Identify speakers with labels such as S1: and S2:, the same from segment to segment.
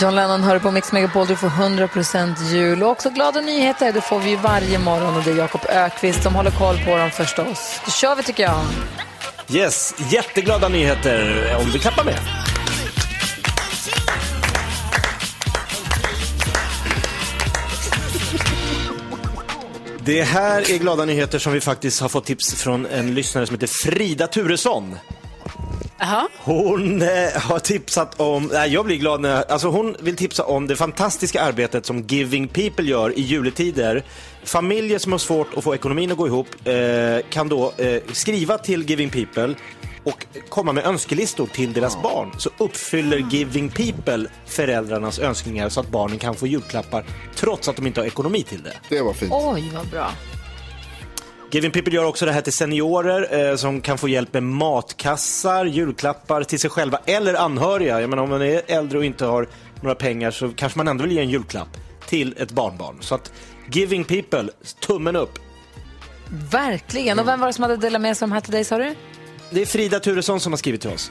S1: John Lennon hör på Mix Megapol. Du får 100% jul och också glada nyheter. Det får vi varje morgon och det är Jakob Ökvist som håller koll på dem förstås. Då kör vi tycker jag.
S2: Yes, jätteglada nyheter om du klappar med. Det här är glada nyheter som vi faktiskt har fått tips från en lyssnare som heter Frida Turesson.
S1: Aha.
S2: Hon eh, har tipsat om, nej, jag blir glad när, alltså hon vill tipsa om det fantastiska arbetet som Giving People gör i juletider. Familjer som har svårt att få ekonomin att gå ihop eh, kan då eh, skriva till Giving People och komma med önskelistor till deras barn. Så uppfyller Giving People föräldrarnas önskningar så att barnen kan få julklappar trots att de inte har ekonomi till det.
S3: Det var fint.
S1: Oj, vad bra.
S2: Giving People gör också det här till seniorer eh, som kan få hjälp med matkassar, julklappar till sig själva eller anhöriga. Jag menar, om man är äldre och inte har några pengar så kanske man ändå vill ge en julklapp till ett barnbarn. Så att Giving People, tummen upp.
S1: Verkligen. Och vem var det som hade delat med sig de här till dig sa du?
S2: Det är Frida Turesson som har skrivit till oss.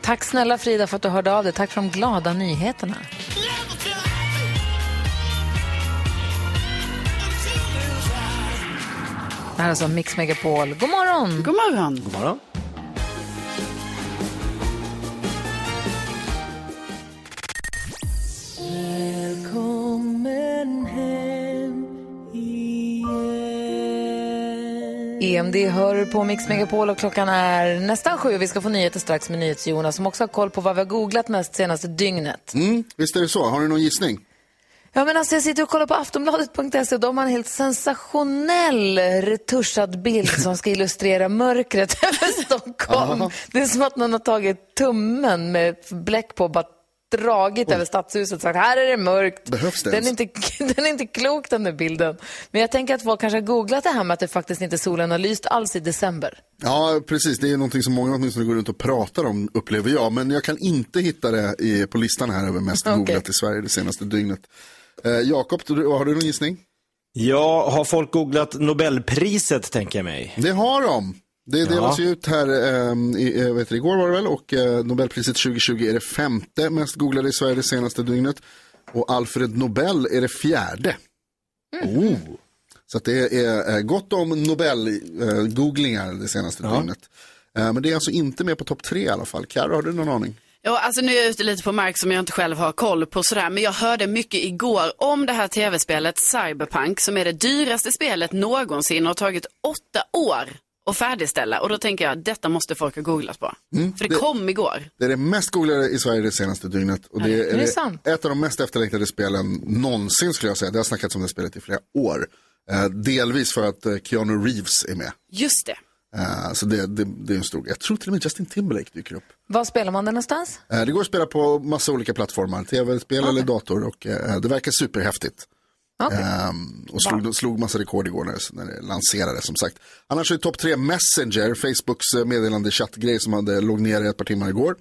S1: Tack snälla Frida för att du hörde av dig. Tack för de glada nyheterna. Det här är alltså Mix Megapol. God morgon!
S4: God morgon.
S2: God morgon.
S1: EMD hör på Mix Megapol och klockan är nästan sju. Vi ska få nyheter strax med NyhetsJonas som också har koll på vad vi har googlat mest senaste dygnet.
S3: Mm, visst är det så? Har du någon gissning?
S1: Ja, men alltså jag sitter och kollar på aftonbladet.se och de har en helt sensationell retuschad bild som ska illustrera mörkret över Stockholm. Det är som att någon har tagit tummen med bläck på och bara dragit över stadshuset och sagt här är det mörkt.
S3: Behövs det
S1: den, är inte, den är inte klok den där bilden. Men jag tänker att folk kanske har googlat det här med att det faktiskt inte solen har lyst alls i december.
S3: Ja, precis. Det är någonting som många åtminstone går runt och pratar om, upplever jag. Men jag kan inte hitta det i, på listan här över mest
S1: Okej.
S3: googlat i Sverige det senaste dygnet. Eh, Jakob, du- har du någon gissning?
S2: Ja, har folk googlat Nobelpriset tänker jag mig?
S3: Det har de. Det delas ju ut här, eh, i, eh, vet du, igår var det väl, och eh, Nobelpriset 2020 är det femte mest googlade i Sverige det senaste dygnet. Och Alfred Nobel är det fjärde. Oh. Så att det är eh, gott om Nobel-googlingar det senaste dygnet. Eh, men det är alltså inte med på topp tre i alla fall. Karo, har du någon aning?
S4: Ja, alltså nu är jag ute lite på mark som jag inte själv har koll på sådär, men jag hörde mycket igår om det här tv-spelet Cyberpunk som är det dyraste spelet någonsin och har tagit åtta år att färdigställa. Och då tänker jag, detta måste folk ha googlat på. För det,
S3: det-
S4: kom igår.
S3: Det är det mest googlade i Sverige det senaste dygnet. Och det är,
S1: är det sant?
S3: ett av de mest efterlängtade spelen någonsin skulle jag säga. Det har snackats om det spelet i flera år. Eh, delvis för att eh, Keanu Reeves är med.
S4: Just det.
S3: Eh, så det, det, det är en stor Jag tror till och med Justin Timberlake dyker upp.
S1: Var spelar man den någonstans?
S3: Eh, det går att spela på massa olika plattformar. Tv-spel eller dator. Och eh, det verkar superhäftigt.
S1: Okej.
S3: Ehm, och slog, slog massa rekord igår när, när det lanserades som sagt. Annars är topp tre Messenger, Facebooks meddelande chattgrej som hade låg ner i ett par timmar igår.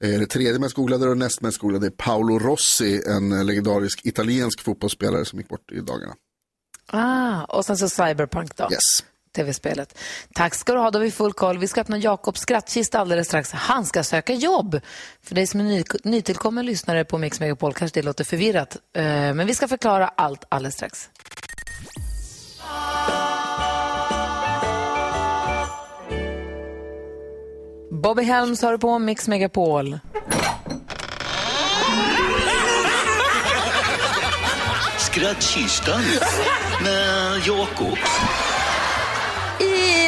S3: Det tredje mest googlade och näst mest googlade är Paolo Rossi, en legendarisk italiensk fotbollsspelare som gick bort i dagarna.
S1: Ah, och sen så Cyberpunk då.
S3: Yes
S1: tv-spelet. Tack ska du ha, då har vi full koll. Vi ska öppna Jakobs skrattkista alldeles strax. Han ska söka jobb. För dig som är ny, nytillkommen lyssnare på Mix Megapol kanske det låter förvirrat. Eh, men vi ska förklara allt alldeles strax. Bobby Helms har du på Mix Megapol.
S5: Skrattkistan med Jakob.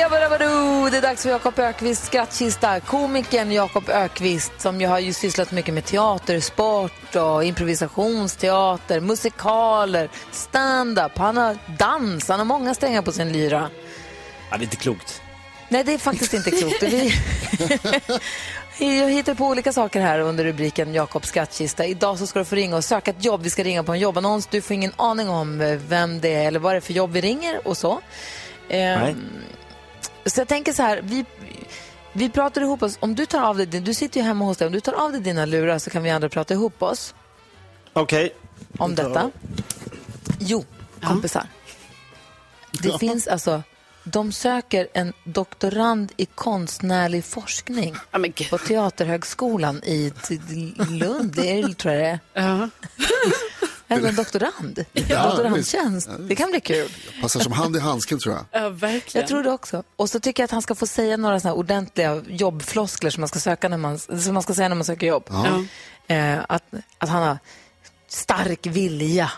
S1: Jabarabadoo! Det är dags för Jakob Ökvists skrattkista. Komikern Jakob Ökvist som ju har ju sysslat mycket med teater, sport och improvisationsteater, musikaler, stand-up. Han har dans, han har många strängar på sin lyra.
S2: Ja, det är inte klokt.
S1: Nej, det är faktiskt inte klokt. Vi... Jag hittar på olika saker här under rubriken Jakobs skrattkista. Idag så ska du få ringa och söka ett jobb. Vi ska ringa på en jobbannons. Du får ingen aning om vem det är eller vad det är för jobb vi ringer och så. Eh,
S2: Nej.
S1: Så jag tänker så här, vi, vi pratar ihop oss. Om du tar av dig, du sitter ju hemma hos dig, om du tar av dig dina lurar så kan vi andra prata ihop oss
S2: Okej.
S1: om detta. Jo, kompisar. Det finns alltså, de söker en doktorand i konstnärlig forskning på Teaterhögskolan i Lund, det är, tror jag det är.
S4: Ja.
S1: Eller en doktorand.
S3: Ja,
S1: Doktorandtjänst. Det kan bli kul.
S3: Passar som hand i handsken tror jag.
S4: Ja, verkligen.
S1: Jag tror det också. Och så tycker jag att han ska få säga några såna här ordentliga jobbfloskler som man ska, söka när man, som man ska säga när man söker jobb.
S4: Ja.
S1: Eh, att, att han har stark vilja,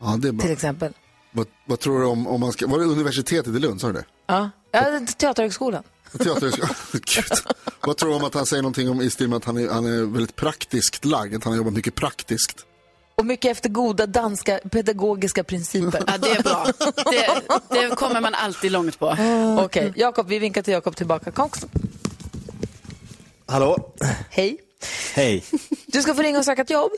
S3: Ja, det är bra.
S1: till exempel.
S3: Vad, vad tror du om, om man ska, var det universitetet i Lund, sa du det?
S1: Ja, ja Teaterhögskolan.
S3: Teater, Gud. Vad tror du om att han säger någonting om i stil med att han är, han är väldigt praktiskt lagd, att han har jobbat mycket praktiskt?
S1: Och mycket efter goda danska pedagogiska principer.
S4: Ja, det är bra. Det, det kommer man alltid långt på.
S1: Okej, Jakob, vi vinkar till Jakob tillbaka. Kom,
S2: Hallå?
S1: hej.
S2: Hej.
S1: Du ska få ringa och söka ett jobb.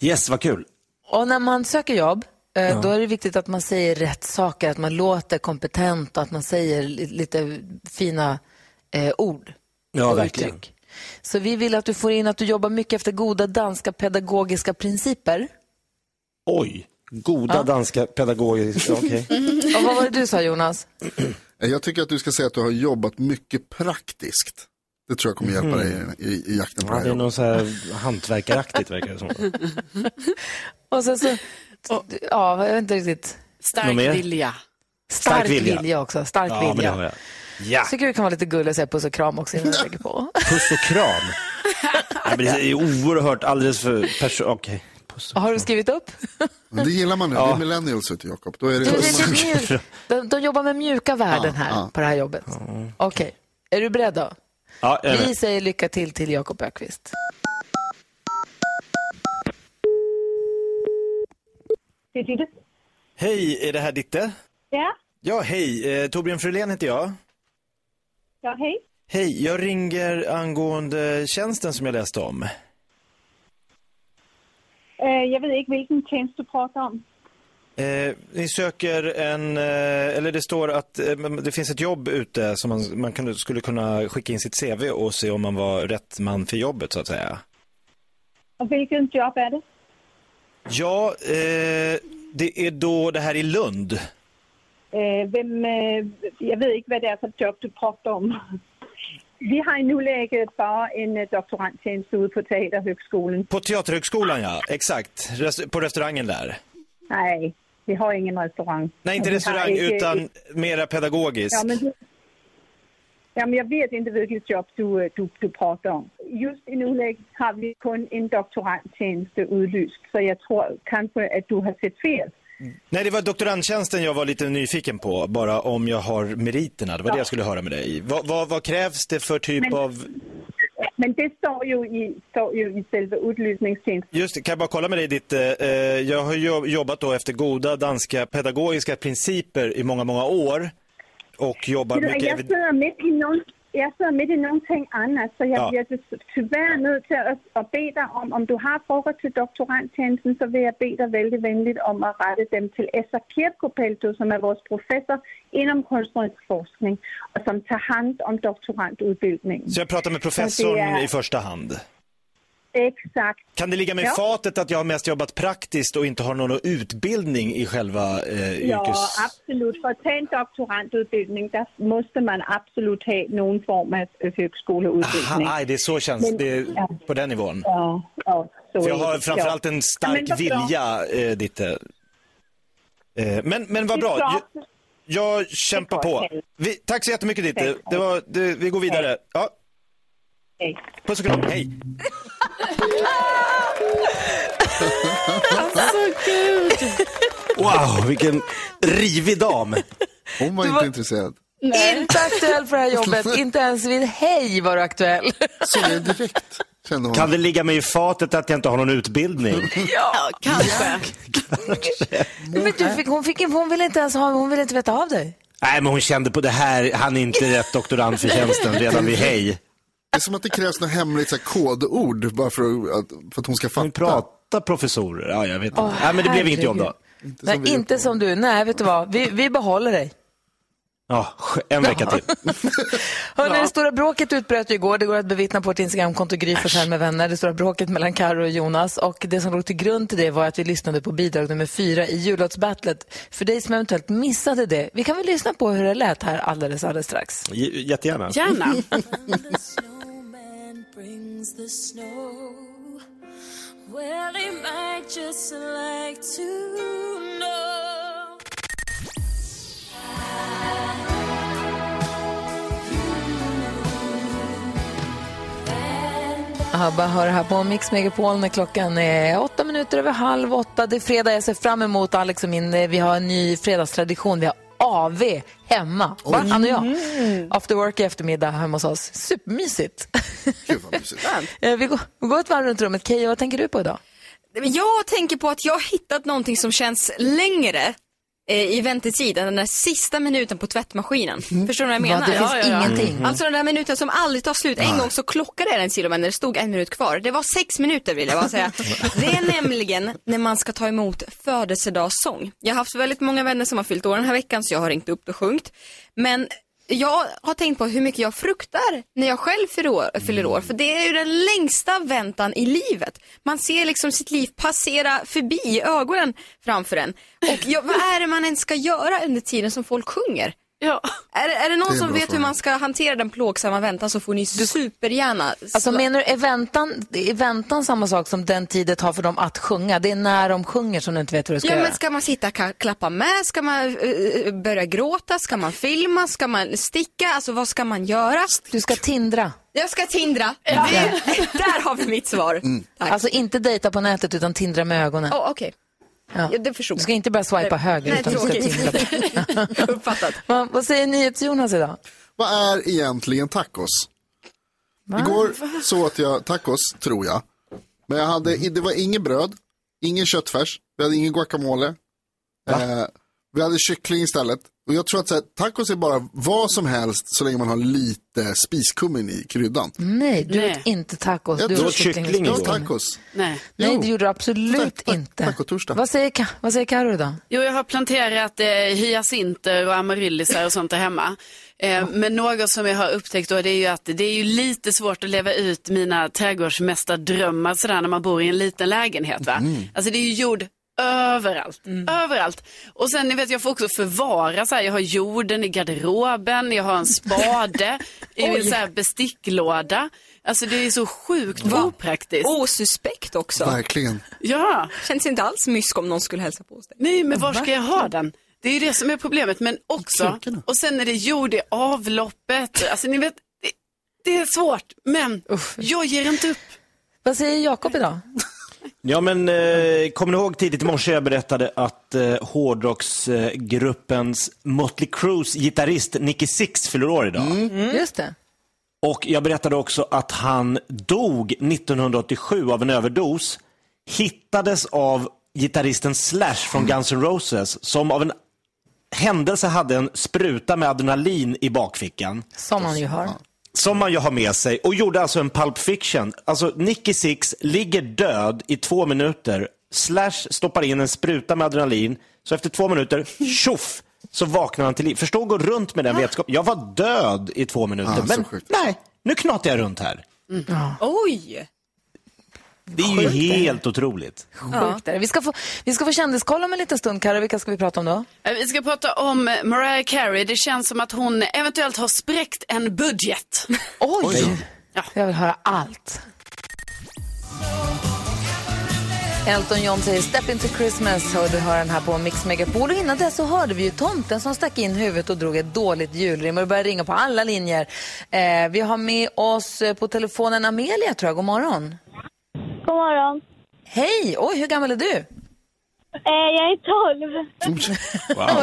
S2: Yes, vad kul.
S1: Och när man söker jobb, eh, då är det viktigt att man säger rätt saker, att man låter kompetent och att man säger li- lite fina eh, ord.
S2: Ja, verkligen.
S1: uttryck. Så vi vill att du får in att du jobbar mycket efter goda danska pedagogiska principer.
S2: Oj. Goda danska pedagogiska, okej.
S1: Och vad var det du sa Jonas?
S3: Jag tycker att du ska säga att du har jobbat mycket praktiskt. Det tror jag kommer hjälpa dig i, i, i jakten på
S2: Ja,
S3: det
S2: det
S3: här
S2: är
S3: jobbet.
S2: något så här hantverkaraktigt verkar det som.
S1: Och sen så, ja, jag vet inte riktigt.
S4: Stark vilja.
S1: Stark,
S2: Stark
S1: vilja.
S2: vilja.
S1: också. Stark
S2: Ja, men det
S1: vilja.
S2: Ja,
S1: Jag tycker det kan vara lite gulligt att säga puss och kram också innan jag lägger på.
S2: puss och kram. Ja, men det är oerhört alldeles för perso- Okej. Puss.
S1: Har du skrivit upp?
S3: Men det gillar man nu, det är millennials vet du Jakob. Då är det,
S1: Du, det de, de jobbar med mjuka värden
S3: Ja,
S1: här
S3: ja.
S1: på det här jobbet. Okej, är du beredd då?
S2: Ja, jag är
S1: Vi säger lycka till till Jakob Ökvist.
S6: Ditte.
S2: Hej, är det här Ditte?
S6: Ja,
S2: Ja, hej. Eh, Torbjörn Frölén heter jag.
S6: Ja hej.
S2: Hej, jag ringer angående tjänsten som jag läste om.
S6: Uh, jag vet inte vilken tjänst du pratar om.
S2: Eh, ni söker en, eh, eller det står att eh, det finns ett jobb ute som man, man kan, skulle kunna skicka in sitt CV och se om man var rätt man för jobbet så att säga.
S6: Och vilken jobb är det?
S2: Ja, eh, det är då det här i Lund.
S6: Uh, vem, uh, jag vet inte vad det är för jobb du pratar om. Vi har i nuläget bara en uh, doktorandtjänst ute på Teaterhögskolan.
S2: På Teaterhögskolan ja, exakt. På restaurangen där.
S6: Nej, vi har ingen restaurang.
S2: Nej, inte restaurang
S6: inte-
S2: utan mera pedagogiskt.
S6: Ja, men, du... ja, men jag vet inte vilket jobb du, du, du pratar om. Just i nuläget har vi kun en doktorandtjänst utlyst, så jag tror kanske att du har sett fel.
S2: Nej, det var doktorandtjänsten jag var lite nyfiken på, bara om jag har meriterna. Det var det jag skulle höra med dig. Vad, vad, vad krävs det för typ
S6: Men-
S2: av...
S6: Men det står ju i, står ju i själva utlysningstjänsten.
S2: Just det, kan jag bara kolla med dig ditt... Eh, eh, jag har jo- jobbat då efter goda danska pedagogiska principer i många, många år. Och jobbar mycket...
S6: Jag sitter mitt i, någon, jag sitter mitt i någonting annat, så jag
S2: Ja.
S6: blir tyvärr nöjd till att, att be dig om, om du har frågor till doktorandtjänsten så vill jag be dig väldigt vänligt om att rätta dem till Esa Kirkopelto som är vår professor inom konstnärlig forskning och som tar hand om doktorandutbildningen.
S2: Så jag pratar med professorn
S6: är-
S2: i första hand.
S6: Exakt.
S2: Kan det ligga med
S6: Ja.
S2: fatet att jag har mest jobbat praktiskt och inte har någon utbildning i själva eh,
S6: Ja,
S2: yrkes...
S6: absolut. För att ta en doktorandutbildning där måste man absolut ha någon form av högskoleutbildning.
S2: Aha, aj, det är så känns
S6: Men-
S2: det
S6: ja.
S2: på den nivån.
S6: Ja, ja, så
S2: För jag har framförallt
S6: ja.
S2: en
S6: Ja,
S2: stark
S6: bra.
S2: vilja, eh, Ditte. Eh, men, men vad bra. Jag, jag kämpar på. Vi, tack så jättemycket Ditte. Det var, det, vi går vidare. Ja,
S6: Hej.
S2: puss och kram. Hej. Wow, vilken rivig dam.
S3: Hon var inte intresserad.
S1: Inte aktuell för det här jobbet. Inte ens vid hej var du aktuell.
S3: Så det direkt, kände hon.
S2: Kan det ligga mig i fatet att jag inte har någon utbildning?
S4: Ja, kanske.
S1: Men du fick, hon, fick, hon ville inte ens ha, hon ville inte veta av dig.
S2: Nej, men hon kände på det här, han är inte rätt doktorand för tjänsten redan vid hej.
S3: Det är som att det krävs något hemligt så här, kodord bara för att, för att hon ska
S2: Hon
S3: fatta.
S2: pratar professorer. Ja, jag vet inte. Nej, men det blev inget jobb då.
S1: Nej,
S3: som vi
S1: inte som du. Nej, vet du vad? Vi, vi behåller dig.
S2: Ja, en vecka till.
S1: Hörrni, det stora bråket utbröt ju igår. Det går att bevittna på vårt Instagramkonto Gry Forssell med vänner. Det stora bråket mellan Karo och Jonas. Och det som låg till grund till det var att vi lyssnade på bidrag nummer fyra i jullåtsbattlet. För dig som eventuellt missade det, vi kan väl lyssna på hur det lät här alldeles, alldeles strax.
S2: J- Jättegärna.
S4: Gärna.
S7: Well,
S1: ABBA hör här på Mix Megapol när klockan är åtta minuter över halv åtta. Det är fredag, jag ser fram emot Alex och min, vi har en ny fredagstradition. Vi har AV hemma, Va? han och jag. After work i eftermiddag hemma hos oss. Supermysigt.
S3: Gud vad mysigt.
S1: Eh, vi, går, vi går ett varv runt rummet. Keyyo, vad tänker du på idag?
S8: Jag tänker på att jag har hittat någonting som känns längre i väntetid än den där sista minuten på tvättmaskinen. Förstår du vad jag menar?
S1: Va, det finns
S4: Ja, ja, ja.
S1: ingenting.
S8: Alltså den där minuten som aldrig tar slut. En gång så klockade jag den till och med när det stod en minut kvar. Det var sex minuter vill jag bara säga. Det är nämligen när man ska ta emot födelsedagssång. Jag har haft väldigt många vänner som har fyllt år den här veckan så jag har ringt upp och sjungit. Men jag har tänkt på hur mycket jag fruktar när jag själv fyller år. För det är ju den längsta väntan i livet. Man ser liksom sitt liv passera förbi ögonen framför en. Och jag, vad är det man ens ska göra under tiden som folk sjunger?
S4: Ja.
S8: Är, är det någon
S3: Det är
S8: som vet
S3: fråga.
S8: hur man ska hantera den plågsamma väntan så får ni supergärna
S1: Alltså menar du, är väntan, är väntan samma sak som den tid det tar för dem att sjunga? Det är när de sjunger som du inte vet hur du ska
S8: Ja
S1: göra.
S8: men ska man sitta och klappa med? Ska man eh, börja gråta? Ska man filma? Ska man sticka? Alltså vad ska man göra?
S1: Du ska tindra.
S8: Jag ska tindra. Det, där har vi mitt svar. Tack.
S1: Alltså inte dejta på nätet utan tindra med ögonen.
S8: Oh, Okej,
S1: Ja.
S8: ja, det förstod
S1: Du
S8: jag.
S1: ska inte börja swipa höger
S8: Nej,
S1: utan du ska
S8: tråkigt.
S1: tindra.
S8: Jag har uppfattat.
S1: vad, vad säger NyhetsJonas idag?
S3: Vad är egentligen tacos? Igår så åt jag tacos, tror jag. Men jag hade, det var ingen bröd, ingen köttfärs, vi hade ingen guacamole. Eh, vi hade kyckling istället. Och jag tror att så här, tacos är bara vad som helst så länge man har lite spiskummin i kryddan.
S1: Nej, du
S4: Nej.
S1: åt inte tacos.
S3: Jag
S1: Du åt kyckling.
S2: igår.
S3: tacos.
S4: Nej.
S1: Nej, det gjorde du absolut
S3: tack,
S1: inte.
S3: tacotorsdag.
S1: Vad säger, Ka- vad säger Karo idag?
S4: Jo, jag har planterat eh, hyacinter och amaryllisar och sånt där hemma. Eh, men något som jag har upptäckt då, det är ju att det är ju lite svårt att leva ut mina trädgårdsmästardrömmar sådär när man bor i en liten lägenhet. Va? Alltså det är ju jord överallt, överallt. Och sen ni vet jag får också förvara så här, jag har jorden i garderoben, jag har en spade i en så här besticklåda. Alltså det är så sjukt opraktiskt.
S8: Och suspekt också.
S3: Verkligen.
S4: Ja.
S8: Känns inte alls mysk om någon skulle hälsa på hos dig.
S4: Nej, men var ska jag ha den? Det är ju det som är problemet. Men också, och sen är det jord i avloppet. Alltså ni vet, det, det är svårt. Men jag ger inte upp.
S1: Vad säger Jakob idag?
S2: Ja, men eh, kommer ni ihåg tidigt i morse jag berättade att eh, hårdrocksgruppens Motley Crues gitarrist Nicky Six fyller år idag.
S1: Just det.
S2: Och jag berättade också att han dog 1987 av en överdos. Hittades av gitarristen Slash från Guns N' Roses som av en händelse hade en spruta med adrenalin i bakfickan.
S1: Som man ju har.
S2: Som man ju har med sig och gjorde alltså en Pulp Fiction. Alltså Nicky Six ligger död i två minuter. Slash stoppar in en spruta med adrenalin. Så efter två minuter, tjoff, så vaknar han till liv. Förstå att gå runt med den vetskapen. Jag var död i två minuter.
S3: Ja,
S2: men nej, nu knatar jag runt här.
S8: Oj!
S2: Det är ju helt otroligt.
S1: Sjukt är det. Vi ska få, vi ska få kändiskoll om en liten stund, Karo. Vilka ska vi prata om då?
S4: Eh, Vi ska prata om Mariah Carey. Det känns som att hon eventuellt har spräckt en budget.
S1: Oj!
S4: Ja.
S1: Jag vill höra allt. Elton John säger Step into Christmas och du hör den här på Mix Megapol. Och innan det så hörde vi ju tomten som stack in huvudet och drog ett dåligt julrim och det började ringa på alla linjer. Eh, vi har med oss eh, på telefonen Amelia tror jag. God morgon.
S6: God morgon.
S1: Hej! Oj, hur gammal är du?
S6: Eh, jag är 12.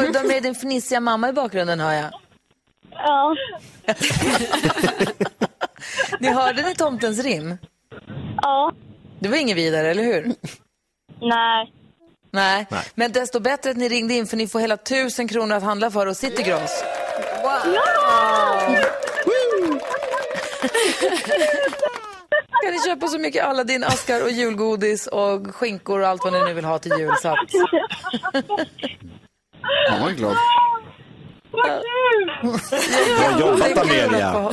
S1: Oj, du har med din fnissiga mamma i bakgrunden hör jag.
S6: Ja.
S1: Ni hörde ni tomtens rim?
S6: Ja.
S1: Det var inget vidare, eller hur?
S6: Nej.
S1: Nej. men desto bättre att ni ringde in för ni får hela tusen kronor att handla för hos Citygross. kan ni köpa så mycket Aladdin-askar och julgodis och skinkor och allt vad ni nu vill ha till jul. Så att...
S3: Ja, jag är glad.
S2: Jobbat
S1: är kul att
S2: Amelia.
S1: få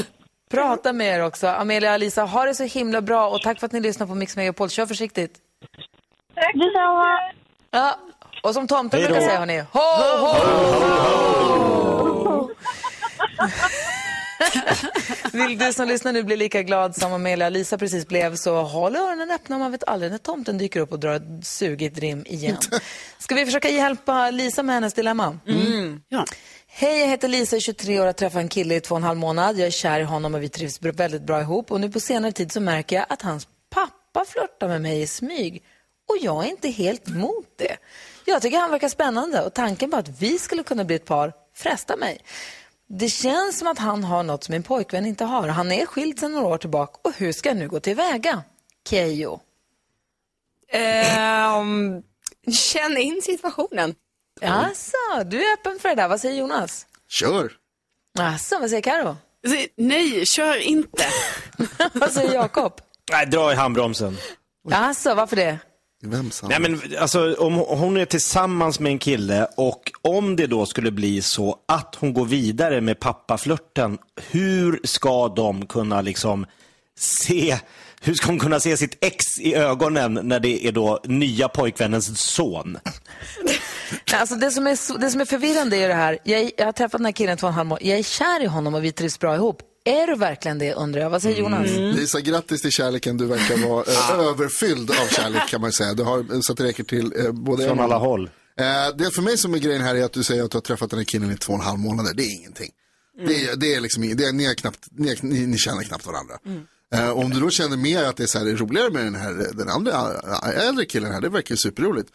S1: Prata med er också. Amelia och Alisa, ha det så himla bra och tack för att ni lyssnar på Mix Megapol. Kör försiktigt.
S6: Tack detsamma.
S1: Ja, och som tomten brukar säga hörni, ho, ho, ho! Vill du som lyssnar nu bli lika glad som Amelia och Lisa precis blev så håll öronen öppna, man vet aldrig när tomten dyker upp och drar ett sugigt rim igen. Ska vi försöka hjälpa Lisa med hennes dilemma?
S4: Ja.
S1: Hej, jag heter Lisa, är 23 år och har träffat en kille i två och en halv månad. Jag är kär i honom och vi trivs väldigt bra ihop. Och nu på senare tid så märker jag att hans pappa flörtar med mig i smyg. Och jag är inte helt emot det. Jag tycker han verkar spännande och tanken på att vi skulle kunna bli ett par frestar mig. Det känns som att han har något som min pojkvän inte har. Han är skild sedan några år tillbaka och hur ska jag nu gå tillväga? Keyyo.
S8: Ehm, känn in situationen.
S1: Alltså, du är öppen för det där. Vad säger Jonas?
S3: Kör.
S1: Alltså, vad säger Karo?
S4: Nej, kör inte.
S1: vad säger Jakob?
S2: Nej, dra i handbromsen.
S1: Alltså, varför det?
S3: Vem sa?
S2: Nej, men, alltså, om hon är tillsammans med en kille och om det då skulle bli så att hon går vidare med pappaflörten, hur ska de kunna liksom se, hur ska hon kunna se sitt ex i ögonen när det är då nya pojkvännens son?
S1: Alltså det, som är, det som är förvirrande är det här, jag, jag har träffat den här killen två och en halv månad, jag är kär i honom och vi trivs bra ihop. Är du verkligen det undrar jag? Vad säger Jonas?
S3: Lisa, grattis till kärleken. Du verkar vara eh, överfylld av kärlek kan man säga. Du har eh, så att det räcker till eh, både
S2: Från alla håll.
S3: Eh, det för mig som är grejen här är att du säger att du har träffat den här killen i två och en halv månader. Det är ingenting. Det, är, det är liksom det är, ni, är knappt, ni, är, ni, ni känner knappt varandra. Eh, om du då känner mer att det är så här, det är roligare med den här den andra äh, äldre killen här, det verkar ju superroligt.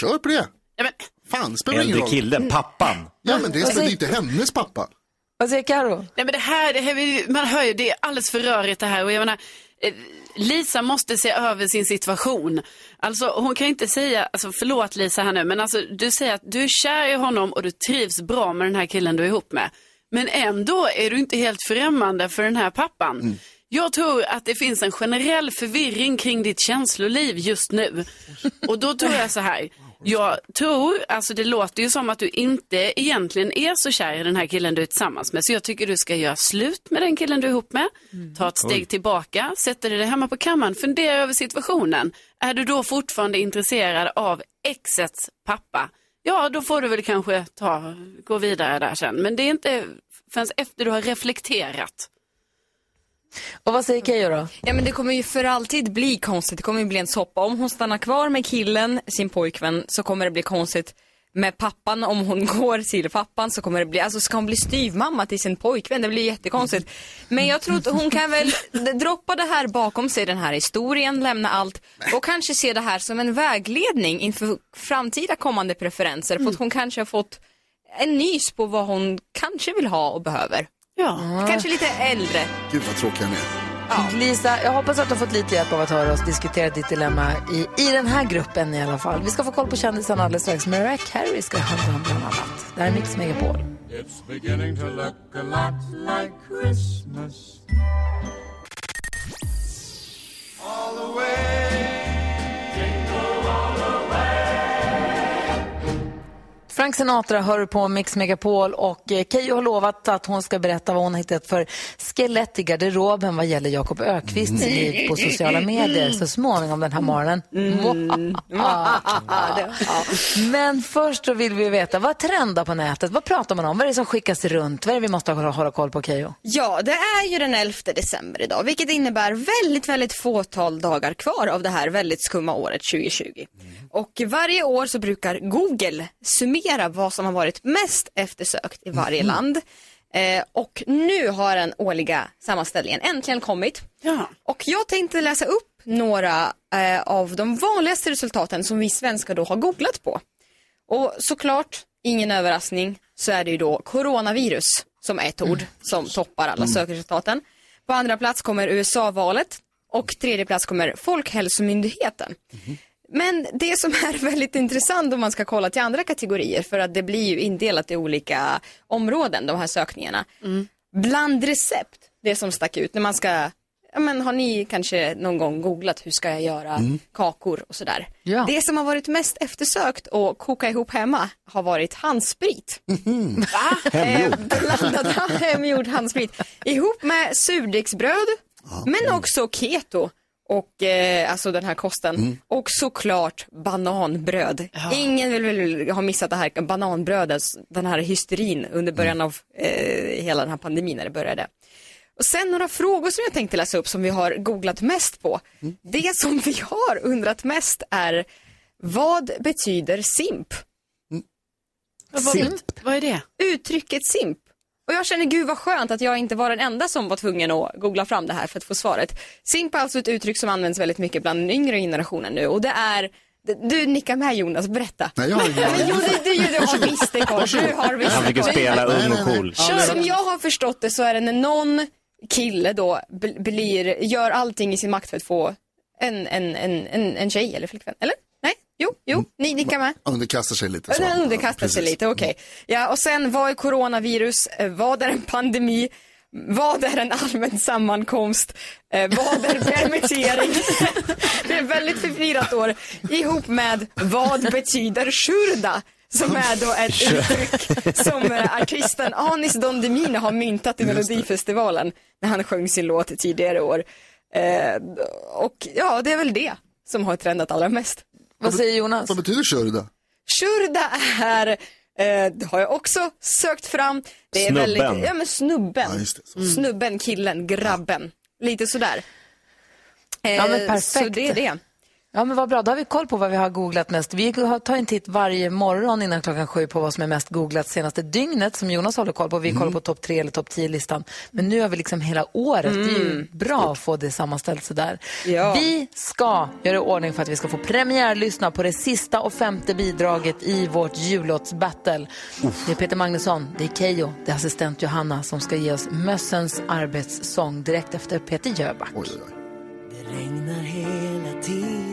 S3: Kör på det.
S4: Ja, men,
S3: Fan, det spelar ingen
S2: Äldre
S3: roll.
S2: killen, pappan.
S3: Ja, men det är, det är inte hennes pappa.
S1: Vad säger Karo?
S4: nej, men det här, det här, man hör ju, det är alldeles för rörigt det här. Och jag menar, eh, Lisa måste se över sin situation. Alltså hon kan inte säga, alltså förlåt Lisa här nu, men alltså du säger att du är kär i honom och du trivs bra med den här killen du är ihop med. Men ändå är du inte helt främmande för den här pappan. Jag tror att det finns en generell förvirring kring ditt känsloliv just nu. Och då tror jag så här. Jag tror, alltså det låter ju som att du inte egentligen är så kär i den här killen du är tillsammans med. Så jag tycker du ska göra slut med den killen du är ihop med. Ta ett steg tillbaka, sätter dig hemma på kammaren, fundera över situationen. Är du då fortfarande intresserad av exets pappa? Ja, då får du väl kanske ta, gå vidare där sen. Men det är inte förrän efter du har reflekterat.
S1: Och vad säger Keyyo då?
S8: Ja men det kommer ju för alltid bli konstigt, det kommer ju bli en soppa. Om hon stannar kvar med killen, sin pojkvän, så kommer det bli konstigt med pappan. Om hon går till pappan så kommer det bli, alltså ska hon bli styvmamma till sin pojkvän? Det blir jättekonstigt. Men jag tror att hon kan väl droppa det här bakom sig, den här historien, lämna allt och kanske se det här som en vägledning inför framtida kommande preferenser. För att hon kanske har fått en nys på vad hon kanske vill ha och behöver.
S4: Ja.
S8: Kanske lite äldre.
S3: Gud vad tråkig han är.
S1: Lisa, jag hoppas att du har fått lite hjälp av att höra oss diskutera ditt dilemma i, i den här gruppen i alla fall. Vi ska få koll på kändisarna alldeles strax. Mariah Carey ska handla om bland annat. Det här är Mix Megapol.
S7: It's beginning to look a lot like Christmas. All the way. Jingle all the way.
S1: Frank Sinatra hör på Mix Megapol och eh, Keyyo har lovat att hon ska berätta vad hon har hittat för skelett i garderoben vad gäller Jakob Ökvists liv på sociala medier så småningom den här morgonen. Men först så vill vi veta, vad trendar på nätet? Vad pratar man om? Vad är det som skickas runt? Vad är det vi måste hålla, hålla koll på, Keyyo?
S8: Ja, det är ju den 11 december idag, vilket innebär väldigt, väldigt fåtal dagar kvar av det här väldigt skumma året 2020. Och varje år så brukar Google summera vad som har varit mest eftersökt i varje land. Eh, och nu har den årliga sammanställningen äntligen kommit.
S4: Ja.
S8: Och jag tänkte läsa upp några eh, av de vanligaste resultaten som vi svenskar då har googlat på. Och såklart, ingen överraskning, så är det ju då coronavirus som är ett ord som toppar alla sökresultaten. På andra plats kommer USA-valet och tredje plats kommer Folkhälsomyndigheten. Men det som är väldigt intressant om man ska kolla till andra kategorier, för att det blir ju indelat i olika områden, de här sökningarna. Blandrecept, det som stack ut när man ska ja, men har ni kanske någon gång googlat hur ska jag göra kakor och sådär.
S1: Ja.
S8: Det som har varit mest eftersökt och koka ihop hemma har varit handsprit. Va? Eh, blandad hemgjord handsprit ihop med surdegsbröd men också keto och eh, alltså den här kosten och såklart bananbröd. Ingen vill, vill ha missat det här bananbrödet, den här hysterin under början av eh, hela den här pandemin när det började. Och sen några frågor som jag tänkte läsa upp som vi har googlat mest på. Det som vi har undrat mest är vad betyder simp?
S4: Vad, vad är det?
S8: Uttrycket simp. Och jag känner gud vad skönt att jag inte var den enda som var tvungen att googla fram det här för att få svaret. Simp är alltså ett uttryck som används väldigt mycket bland den yngre generationen nu och det är du nickar med Jonas, berätta.
S3: Nej, jag har ingen
S8: Men jo, du, du, du har visst det Carl. Du har visst
S2: Han fick ju
S8: det.
S2: spela ung och cool.
S8: Så som jag har förstått det så är det när någon kille då bl- blir, gör allting i sin makt för att få en, en, en, en, en tjej eller flickvän. Eller? Nej? Jo, jo, ni nickar med.
S3: Underkastar sig lite. så.
S8: Den underkastar sig lite, okej. Ja, och sen vad är coronavirus? Eh, Vad är en pandemi? Vad är en allmän sammankomst? Eh, vad är permittering? det är ett väldigt förvirrat år. Ihop med vad betyder shurda? Som är då ett uttryck som eh, artisten Anis Don Demina har myntat i Melodifestivalen när han sjöng sin låt tidigare år. Eh, och ja, det är väl det som har trendat allra mest.
S1: Vad säger Jonas?
S3: Vad betyder shurda?
S8: Shurda är, eh, det har jag också sökt fram. Det är
S2: Snubben.
S8: Väldigt, ja men snubben.
S3: Ja, just det. Så.
S8: Snubben, killen, grabben. Lite sådär. Eh,
S1: Ja, men perfekt.
S8: Så det är det.
S1: Ja, men vad bra. Då har vi koll på vad vi har googlat mest. Vi har- tar en titt varje morgon innan klockan sju på vad som är mest googlat senaste dygnet som Jonas håller koll på. Vi kollar på topp tre eller topp tio listan Men nu har vi liksom hela året. Det är ju bra att få det sammanställt sådär.
S8: Ja.
S1: Vi ska göra i ordning för att vi ska få premiärlyssna på det sista och femte bidraget i vårt jullåtsbattle. Det är Peter Magnusson, det är Keyyo, det är assistent Johanna som ska ge oss mössens arbetssång direkt efter Peter Jöback.
S3: Oj, oj, oj.
S9: regnar hela tiden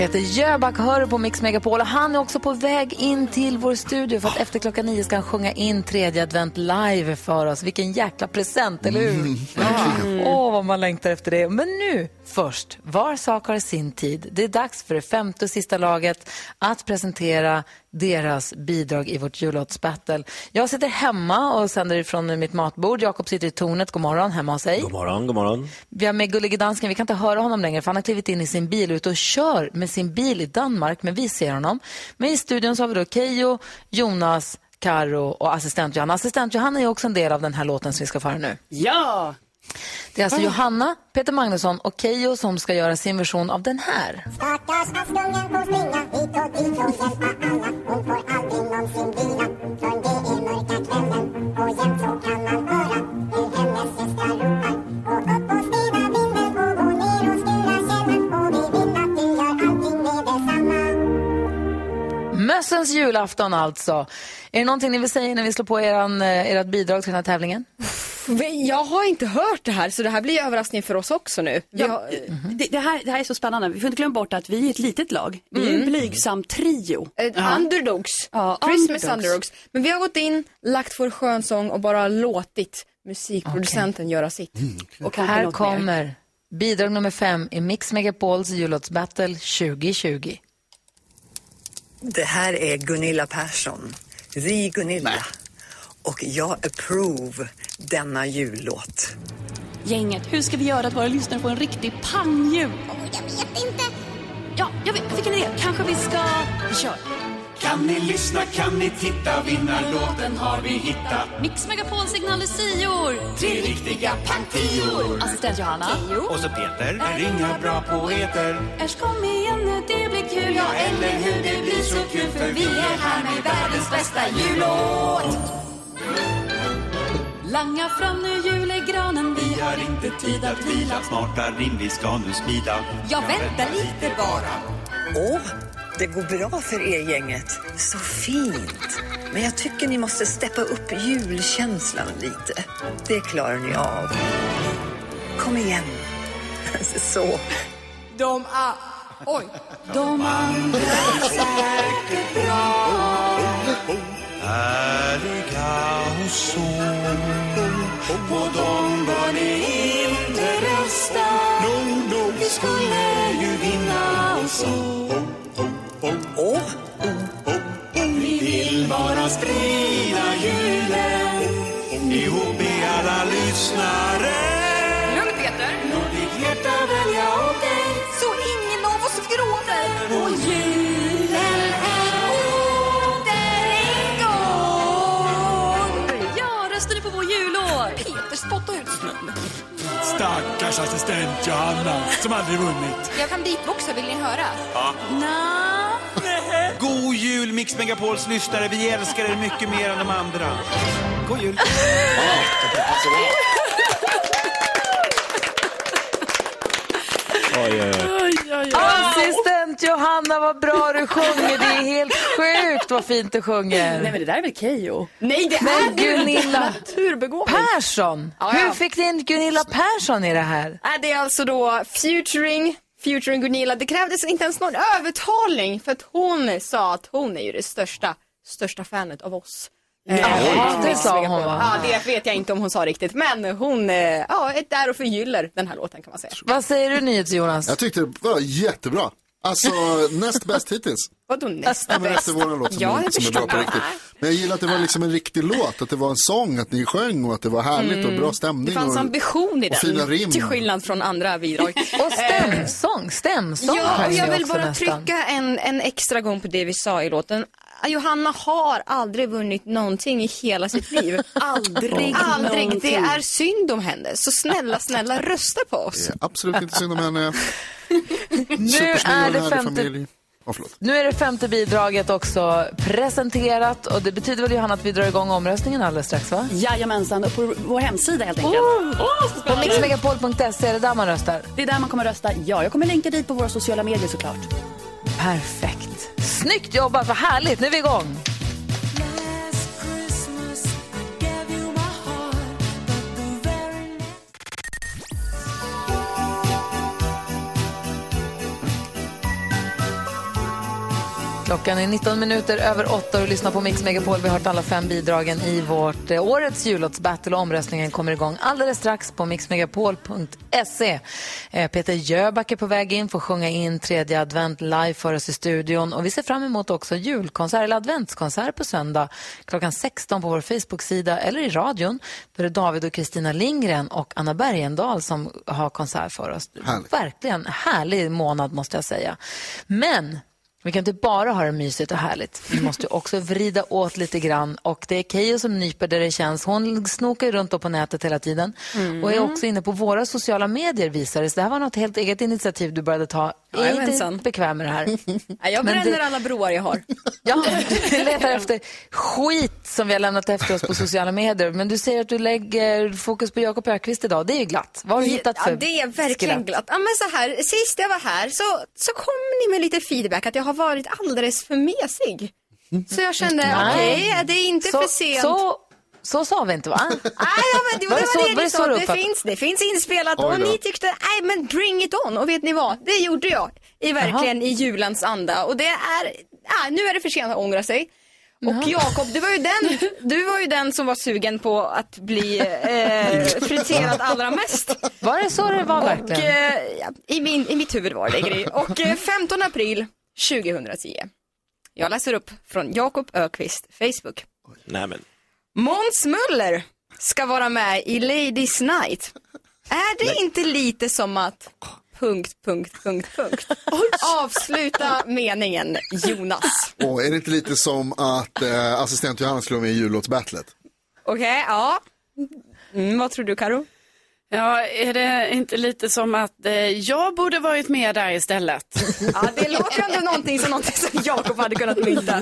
S1: Peter Jöback hör på Mix Megapol och han är också på väg in till vår studio för att efter klockan nio ska han sjunga in tredje advent live för oss. Vilken jäkla present, eller hur? Ja. Åh, vad man längtar efter det. Men nu, först, var sak har sin tid. Det är dags för det femte och sista laget att presentera deras bidrag i vårt jullåtsbattle. Jag sitter hemma och sänder ifrån mitt matbord. Jakob sitter i tornet. God morgon, hemma hos sig.
S2: God morgon, god morgon.
S1: Vi har med Gullige Dansken, vi kan inte höra honom längre för han har klivit in i sin bil ute och kör med sin bil i Danmark, men vi ser honom. Men i studion så har vi då Keijo, Jonas, Karo och assistent Johanna. Assistent Johanna är också en del av den här låten som vi ska få höra nu.
S4: Ja!
S1: Det är alltså Johanna, Peter Magnusson och Keijo som ska göra sin version av den här.
S10: Stackars Askungen får springa hit och dit och hjälpa alla. Hon får aldrig någonsin vila För det är mörka kvällen. Och jämt så kan man höra Hur hennes syster ropar. Gå upp och städa vinden Och gå ner och skura källan. Och vi vill att du gör allting med detsamma.
S1: Mössens julafton alltså. Är det någonting ni vill säga innan vi slår på eran, eh, ert bidrag till den här tävlingen?
S8: Jag har inte hört det här så det här blir överraskning för oss också nu. Vi
S11: Ja,
S8: har,
S11: det, det, här, det här är så spännande. Vi får inte glömma bort att vi är ett litet lag. Vi är en blygsam trio.
S8: Eh, Underdogs.
S11: Ja,
S8: Christmas
S11: underdogs.
S8: underdogs. Men vi har gått in, lagt vår skönsång och bara låtit musikproducenten göra sitt.
S11: Och kanske
S1: Här
S11: något mer.
S1: kommer bidrag nummer fem i Mix Megapols jullåtsbattle 2020.
S9: Det här är Gunilla Persson, The Gunilla. Och jag approve denna jullåt.
S11: Gänget, hur ska vi göra att våra lyssnare får en riktig pangjul?
S10: Jag vet inte
S11: Ja, jag, vet, jag fick en idé. Kanske vi ska... Vi kör.
S7: Kan ni lyssna, kan ni titta, vinnarlåten har vi hittat.
S11: Mix Megapol signal Lucior.
S7: Tre riktiga pangtior.
S11: Assistent Johanna.
S7: Och så Peter, är inga bra poeter.
S11: Äsch kom igen nu, det blir kul. Ja, eller hur, det blir så kul för vi är här med världens bästa jullåt. Langa fram nu julegranen, vi
S7: Vi har inte tid att vila, smarta rim vi ska nu smida.
S11: Ja, vänta lite bara.
S9: Åh, det går bra för er gänget. Så fint. Men jag tycker ni måste steppa upp julkänslan lite. Det klarar ni av. Kom igen. Så.
S8: De är... Oj.
S11: De andra är säkert bra.
S7: Härliga och så. På dem bör ni inte rösta. No, no. Vi skulle ju vinna och så. Oh, Vi vill bara sprida julen ihop Stackars assistent Johanna som aldrig vunnit.
S8: Jag kan beatboxa, vill ni höra?
S7: Ja.
S8: Nja.
S12: God jul Mix Megapols lyssnare. Vi älskar er mycket mer än de andra. God jul.
S2: Oj, oj, oj.
S1: Johanna, vad bra du sjunger. Det är helt sjukt vad fint du sjunger.
S13: Nej men det där är väl Keyyo?
S8: Nej det
S1: Men
S8: är
S1: Gunilla
S8: naturbegåvning.
S1: Persson,
S8: Ja, ja.
S1: hur fick ni in Gunilla Persson i det här?
S8: Nej, det är alltså då featuring, featuring Gunilla. Det krävdes inte ens någon övertalning för att hon sa att hon är ju det största, största fanet av oss.
S1: Ja,
S8: Eh,
S1: det sa hon, va?
S8: Ja, det vet jag inte om hon sa riktigt, men hon eh, ja, är där och förgyller den här låten kan man säga.
S1: Vad säger du NyhetsJonas?
S3: Jag tyckte det var jättebra. Alltså näst bäst hittills.
S8: Vadå nästa
S3: Ja, men
S8: bäst?
S3: efter våran låt som,
S8: Ja,
S3: är,
S8: jag
S3: som är bra på riktigt. Men jag gillar att det var liksom en riktig låt, att det var en sång, att ni sjöng och att det var härligt och bra stämning.
S8: Mm. Det fanns
S3: och,
S8: ambition i
S3: och fina
S8: den,
S3: rim.
S8: till skillnad från andra bidrag.
S1: Och stämsång, stämsång
S8: Ja, och jag vill bara
S1: nästan.
S8: trycka en, en extra gång på det vi sa i låten. Johanna har aldrig vunnit någonting i hela sitt liv.
S13: Aldrig
S8: Aldrig.
S13: någonting.
S8: Det är synd om henne. Så snälla, snälla rösta på oss.
S3: Det är absolut inte synd om henne.
S1: Nu är det femte.
S3: Oh.
S1: Nu är det femte bidraget också presenterat och det betyder väl Johanna att vi drar igång omröstningen alldeles strax va?
S13: Jajamensan, och på vår hemsida helt enkelt.
S1: På mixmegapol.se är det där man röstar.
S13: Det är där man kommer rösta. Ja, jag kommer länka dit på våra sociala medier såklart.
S1: Perfekt. Snyggt jobbat, vad härligt. Nu är vi igång. Klockan är 19 minuter över 8 och lyssnar på Mix Megapol. Vi har hört alla fem bidragen i vårt eh, årets jullåtsbattle och omröstningen kommer igång alldeles strax på mixmegapol.se. Eh, Peter Jöback är på väg in, får sjunga in tredje advent live för oss i studion och vi ser fram emot också julkonsert eller adventskonsert på söndag klockan 16 på vår Facebook-sida eller i radion. Då är det David och Kristina Lindgren och Anna Bergendahl som har konsert för oss.
S3: Härligt.
S1: Verkligen härlig månad måste jag säga. Men vi kan inte bara ha det mysigt och härligt. Vi måste också vrida åt lite grann. Och det är Keyyo som nyper där det känns. Hon snokar runt på nätet hela tiden.
S8: Mm.
S1: Och är också inne på våra sociala medier visar det sig. Det här var något helt eget initiativ du började ta. Jag är inte bekväm med det här.
S8: Jag bränner
S1: det-
S8: alla broar jag har.
S1: Ja, du letar efter skit som vi har lämnat efter oss på sociala medier. Men du säger att du lägger fokus på Jakob Ökvist idag. Det är ju glatt. Vad har du hittat för
S8: Ja, det är verkligen
S1: skelett?
S8: glatt. Ja, men så här, sist jag var här så, så kom ni med lite feedback att jag har varit alldeles för mesig. Så jag kände,
S1: Nej.
S8: okej, det är inte
S1: Så-
S8: för sent.
S1: Så, så sa vi inte va?
S8: Nej, ja, men det var
S1: Var
S8: det,
S1: det så-
S8: var
S1: var
S8: det,
S1: det så
S8: Det finns, det finns inspelat och ni tyckte, nej men bring it on. Och vet ni vad? Det gjorde jag. I verkligen i julens anda. Och det är, ja, nu är det för sent att ångra sig. Och Jakob, du var ju den, du var ju den som var sugen på att bli eh, friterad allra mest.
S1: Var det så det var
S8: Och
S1: verkligen?
S8: eh, ja, i, min, i mitt huvud var det Gry. Och eh, 15 april 2010. Jag läser upp från Jakob Ökvist Facebook.
S2: Nej, men.
S8: Måns Möller ska vara med i Ladies Night. Är det inte lite som att punkt, punkt, punkt, punkt. Avsluta meningen Jonas.
S3: Och är det inte lite som att eh, assistent Johanna skulle vara med i jullåtsbattlet?
S8: Okej, ja. Mm, vad tror du Karo?
S4: Ja, är det inte lite som att eh, jag borde varit med där istället?
S8: Ja, det låter ändå någonting som, någonting som Jakob hade kunnat mynta.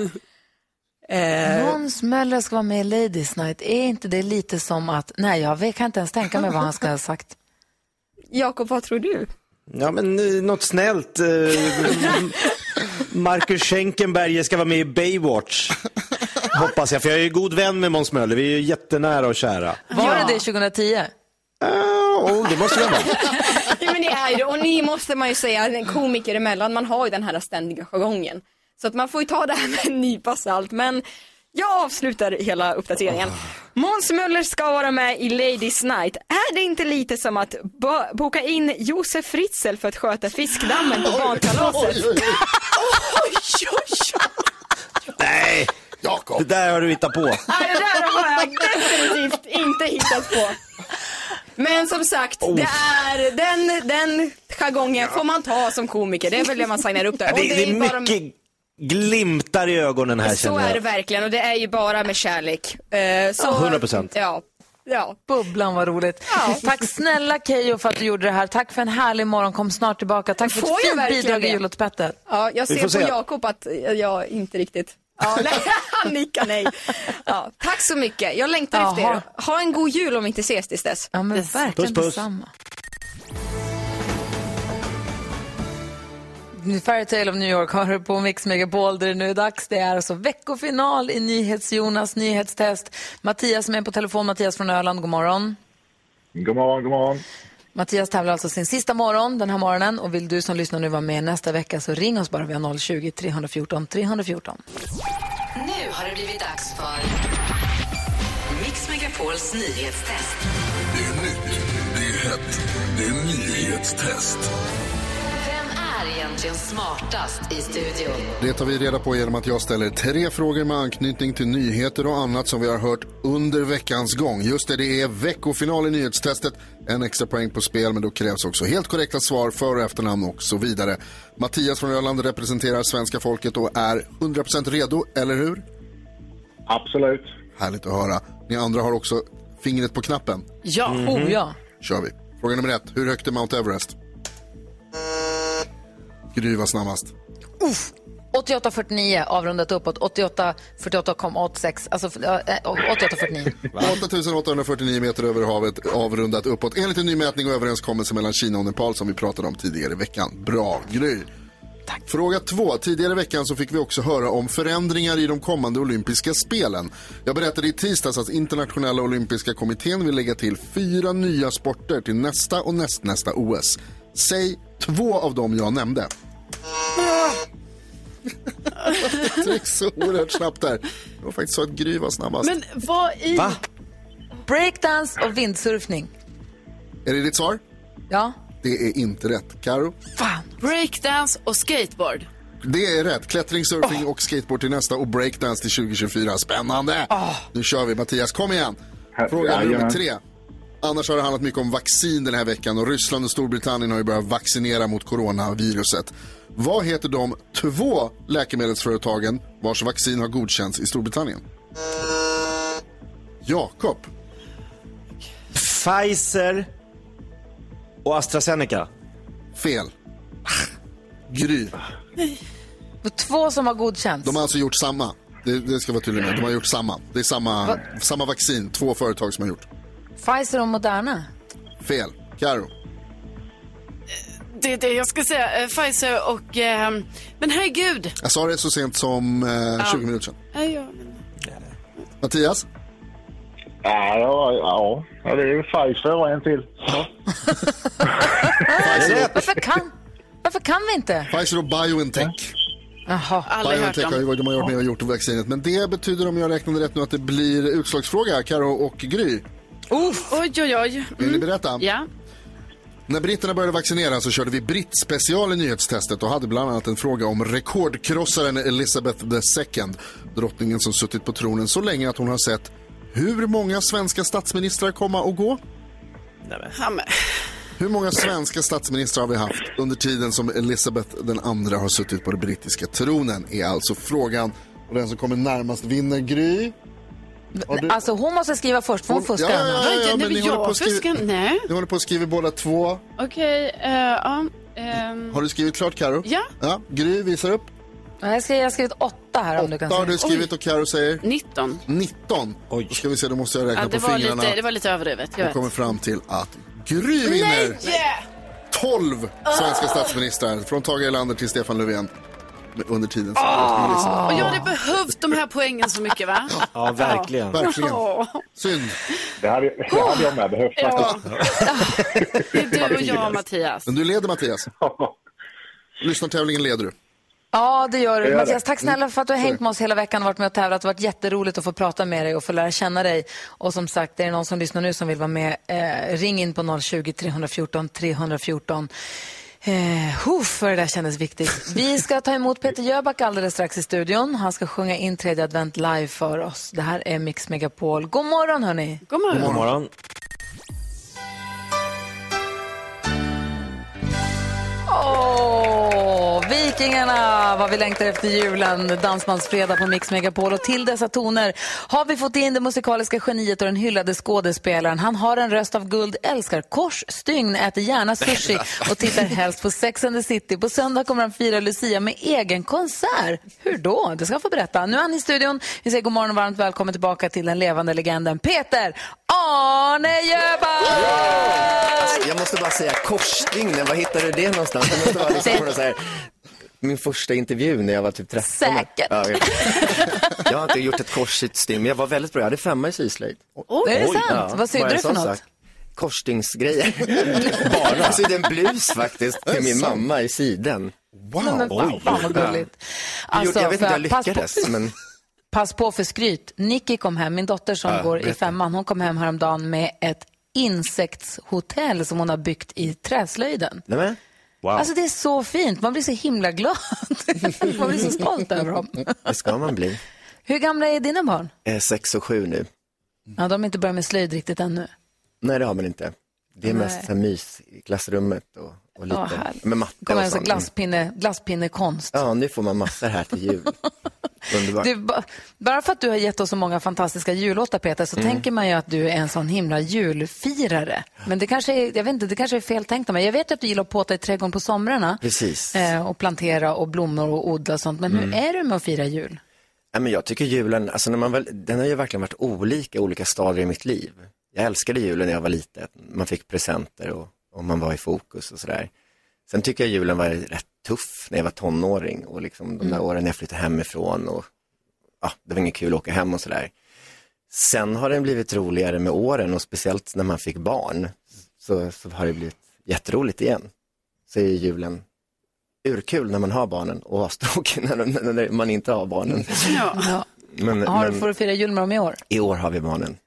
S8: Eh,
S1: Måns Möller ska vara med i Ladies Night. Är inte det lite som att, nej jag vet- kan inte ens tänka mig vad han ska ha sagt.
S8: Jakob, vad tror du?
S2: Ja, men eh, något snällt. Eh, Marcus Schenkenberger ska vara med i Baywatch. Hoppas jag, för jag är ju god vän med Måns Möller. Vi är ju jättenära och kära.
S1: Var det det 2010?
S2: Oh, det måste jag vara.
S8: Ja, men det är ju. Och ni måste man ju säga, en komiker emellan, man har ju den här ständiga jargongen. Så att man får ju ta det här med en nypa salt. Men Jag avslutar hela uppdateringen. Måns Möller ska vara med i Ladies Night. Är det inte lite som att bo- boka in Josef Fritzl för att sköta fiskdammen på barnkalaset?
S2: Nej!
S3: Jakob.
S2: Det där har du hittat på.
S8: Nej, det där har jag definitivt inte hittat på. Men som sagt, det är den, den jargongen får man ta som komiker. Det är väl det man signar upp där.
S2: Ja, det, det är
S8: bara-
S2: mycket glimtar i ögonen här
S8: Så är det verkligen och det är ju bara med kärlek. Eh, så,
S2: 100%.
S8: Ja. Ja.
S1: Bubblan var roligt. Tack snälla Keyyo för att du gjorde det här. Tack för en härlig morgon. Kom snart tillbaka. Tack för
S8: Får
S1: ett
S8: jag
S1: fint bidrag i jullåtspettet.
S8: Ja, jag ser på
S1: se.
S8: Jakob att jag inte riktigt... Ja, nej, han nickar nej. Ja, tack så mycket. Jag längtar efter
S1: Jaha.
S8: er. Ha en god jul om vi inte ses tills dess.
S1: Ja, men verkligen
S8: Puss, puss.
S1: detsamma. Fairytale of New York har du på Mix Megapol där det nu är dags. Det är alltså veckofinal i NyhetsJonas nyhetstest. Mattias som är på telefon, Mattias från Öland, god morgon.
S14: God morgon, god morgon.
S1: Mattias tävlar alltså sin sista morgon den här morgonen och vill du som lyssnar nu vara med nästa vecka så ring oss bara. Vi har 020-314 314.
S15: Nu har det blivit dags för Mix Megapols nyhetstest.
S16: Det är nytt, det är hett, det är nyhetstest.
S15: Är egentligen smartast i studion?
S3: Det tar vi reda på genom att jag ställer tre frågor med anknytning till nyheter och annat som vi har hört under veckans gång. Just det, det är veckofinal i nyhetstestet. En extra poäng på spel, men då krävs också helt korrekta svar, för och efternamn och så vidare. Mattias från Öland representerar svenska folket och är 100% redo, eller hur?
S14: Absolut.
S3: Härligt att höra. Ni andra har också fingret på knappen.
S1: Ja. Oh, ja.
S3: kör vi. Fråga nummer ett. Hur högt är Mount Everest? Gry var snabbast.
S1: 88,49 avrundat uppåt. 88, 48,86. Alltså ja, eh, 88,49.
S3: 8849 meter över havet avrundat uppåt enligt en ny mätning och överenskommelse mellan Kina och Nepal som vi pratade om tidigare i veckan. Bra, Gry. Fråga två. Tidigare i veckan så fick vi också höra om förändringar i de kommande olympiska spelen. Jag berättade i tisdags att internationella olympiska kommittén vill lägga till fyra nya sporter till nästa och nästnästa OS. Säg två av dem jag nämnde. Det gick så oerhört snabbt där. Det var faktiskt så att Gry var snabbast.
S4: Men vad i...
S2: Va?
S1: Breakdance och vindsurfning.
S3: Är det ditt svar?
S1: Ja.
S3: Det är inte rätt. Karo?
S4: Breakdance och skateboard.
S3: Det är rätt. Klättring, surfing och skateboard till nästa och breakdance till 2024. Spännande! Nu kör vi. Mattias, kom igen. Fråga nummer
S14: Jajamän.
S3: tre. Annars har det handlat mycket om vaccin den här veckan och Ryssland och Storbritannien har ju börjat vaccinera mot coronaviruset. Vad heter de två läkemedelsföretagen vars vaccin har godkänts i Storbritannien? Jakob.
S2: Pfizer och AstraZeneca.
S3: Fel. Gry.
S1: Två som har godkänts.
S3: De har alltså gjort samma. Det, det ska vara tydligt med. De har gjort samma. Det är samma,
S1: Va?
S3: samma vaccin. Två företag som har gjort.
S1: Pfizer och Moderna.
S3: Fel. Karo.
S4: Det är det jag ska säga. Eh, Pfizer och... Eh, men herregud.
S3: Jag sa det så sent som eh, 20 minuter sedan.
S4: Ja, ja.
S3: Mattias?
S14: Ja, ja, ja. ja det är ju Pfizer och en till.
S1: Varför kan, varför kan vi inte?
S3: Pfizer och Biontech.
S1: Jaha.
S3: Biontech har ju, de har gjort med och gjort vaccinet. Men det betyder, om jag räknade rätt nu, att det blir utslagsfråga. Karo och Gry.
S4: Uff. Oj, oj, oj.
S3: Vill ni berätta?
S4: Ja.
S3: När britterna började vaccinera så körde vi britt-special i nyhetstestet och hade bland annat en fråga om rekordkrossaren Elizabeth II. Drottningen som suttit på tronen så länge att hon har sett hur många svenska statsministrar komma och gå?
S4: Men.
S3: Hur många svenska statsministrar har vi haft under tiden som Elizabeth den andra har suttit på den brittiska tronen? Är alltså frågan. Och den som kommer närmast vinner Gry. Du-
S1: Alltså hon måste skriva först, för hon
S3: Ja,
S1: fuskar
S3: ja, ja,
S1: annars.
S3: ja, men ni håller skriva-
S4: fuskar? Nej.
S3: Ni håller på att skriva båda två.
S4: Okej, eh, ja. ehm.
S3: Har du skrivit klart Karo?
S4: Ja.
S3: ja. Gry visar upp.
S1: Ja, Jag, har skrivit åtta här om du kan
S3: Åtta har du skrivit och Karo säger?
S4: 19.
S3: 19. Oj. Då ska vi se, då måste jag räkna
S4: Ja, det,
S3: på
S4: var
S3: fingrarna.
S4: lite, det var lite överdrivet. Jag
S3: kommer fram till att Gry vinner. 12 svenska statsministrar. Från Tage Erlander till Stefan Löfven. Under tiden som
S4: Oh. Och jag hade behövt de här poängen så mycket, va?
S2: Ja, verkligen.
S3: Verkligen.
S4: Åh.
S3: Synd.
S14: Det hade, det hade jag med behövt
S4: Ja.
S14: faktiskt.
S4: Det är du och jag, Mattias.
S3: Men du leder Mattias. Lyssnartävlingen leder du.
S1: Ja, det gör du.
S17: gör
S1: Mattias,
S17: det.
S1: tack snälla för att du har
S17: Mm.
S1: hängt med oss hela veckan och varit med och tävlat. Det har varit jätteroligt att få prata med dig och få lära känna dig. Och som sagt, är det någon som lyssnar nu som vill vara med, eh, ring in på 020 314 314. Eh, huff, för det där kändes viktigt. Vi ska ta emot Peter Jöback alldeles strax i studion. Han ska sjunga in tredje advent live för oss. Det här är Mix Megapol. God morgon hörni!
S4: God morgon!
S2: God morgon.
S1: Åh, Vikingarna, vad vi längtar efter julen. Dansbandsfredag på Mix Megapol. Och till dessa toner har vi fått in det musikaliska geniet och den hyllade skådespelaren. Han har en röst av guld, älskar korsstygn, äter gärna sushi och tittar helst på Sex and the City. På söndag kommer han fira Lucia med egen konsert. Hur då? Det ska han få berätta. Nu är han i studion. Vi säger god morgon och varmt välkommen tillbaka till den levande legenden Peter Arne Jöback!
S17: Alltså, jag måste bara säga korsstygnen, var hittade du det någonstans? Det måste vara liksom från så här, min första intervju när jag var typ 13.
S1: Säkert.
S17: Ja, jag, jag har inte gjort ett korsigt stygn, men jag var väldigt bra. Jag hade femma i syslöjd.
S1: Oj, är det sant? Vad sydde du för något?
S17: sak. Korsstygnsgrejer. Bara? Jag sydde en blus faktiskt till min mamma i siden.
S1: Wow. Men, fan, fan vad gulligt. Alltså,
S17: jag vet inte jag
S1: pass på-
S17: lyckades, men
S1: Pass på för skryt. Nicky kom hem, min dotter som
S17: Ja,
S1: går i femman, hon kom hem häromdagen med ett insektshotell som hon har byggt i träslöjden.
S17: nej men. Wow.
S1: Alltså det är så fint, man blir så himla glad. man blir så stolt över dem.
S17: det ska man bli.
S1: Hur gamla är dina barn?
S17: Eh, sex och sju nu.
S1: Ja, de har inte börjat med slöjd riktigt ännu.
S17: Nej, det har man inte. Det är
S1: Nej.
S17: mest så mys i klassrummet och, och lite
S1: härligt.
S17: med matte
S1: kommer
S17: och
S1: alltså
S17: sånt.
S1: glasspinne, glasspinnekonst.
S17: Ja, nu får man massor här till jul. Underbart.
S1: Du, ba- bara för att du har gett oss så många fantastiska jullåtar Peter, så
S17: Mm.
S1: tänker man ju att du är en sån himla julfirare. Men det kanske är, jag vet inte, det kanske är fel tänkt av mig. Jag vet att du gillar att påta i trädgården på somrarna.
S17: Precis.
S1: Eh, och plantera och blommor och odla och sånt. Men
S17: Mm.
S1: hur är det med att fira jul?
S17: Ja, men jag tycker julen, alltså när man väl, den har ju verkligen varit olika, olika stadier i mitt liv. Jag älskade julen när jag var liten, man fick presenter och, och man var i fokus och sådär. Sen tycker jag julen var rätt tuff när jag var tonåring och liksom de där
S18: Mm.
S17: åren när jag flyttade hemifrån och ja, det var inget kul att åka hem och sådär. Sen har den blivit roligare med åren och speciellt när man fick barn så, så har det blivit jätteroligt igen. Så är julen urkul när man har barnen och astråkig när, när, när man inte har barnen.
S1: Ja.
S17: Men,
S1: Har,
S17: men
S1: Får du fira jul med dem i år?
S17: i år har vi barnen.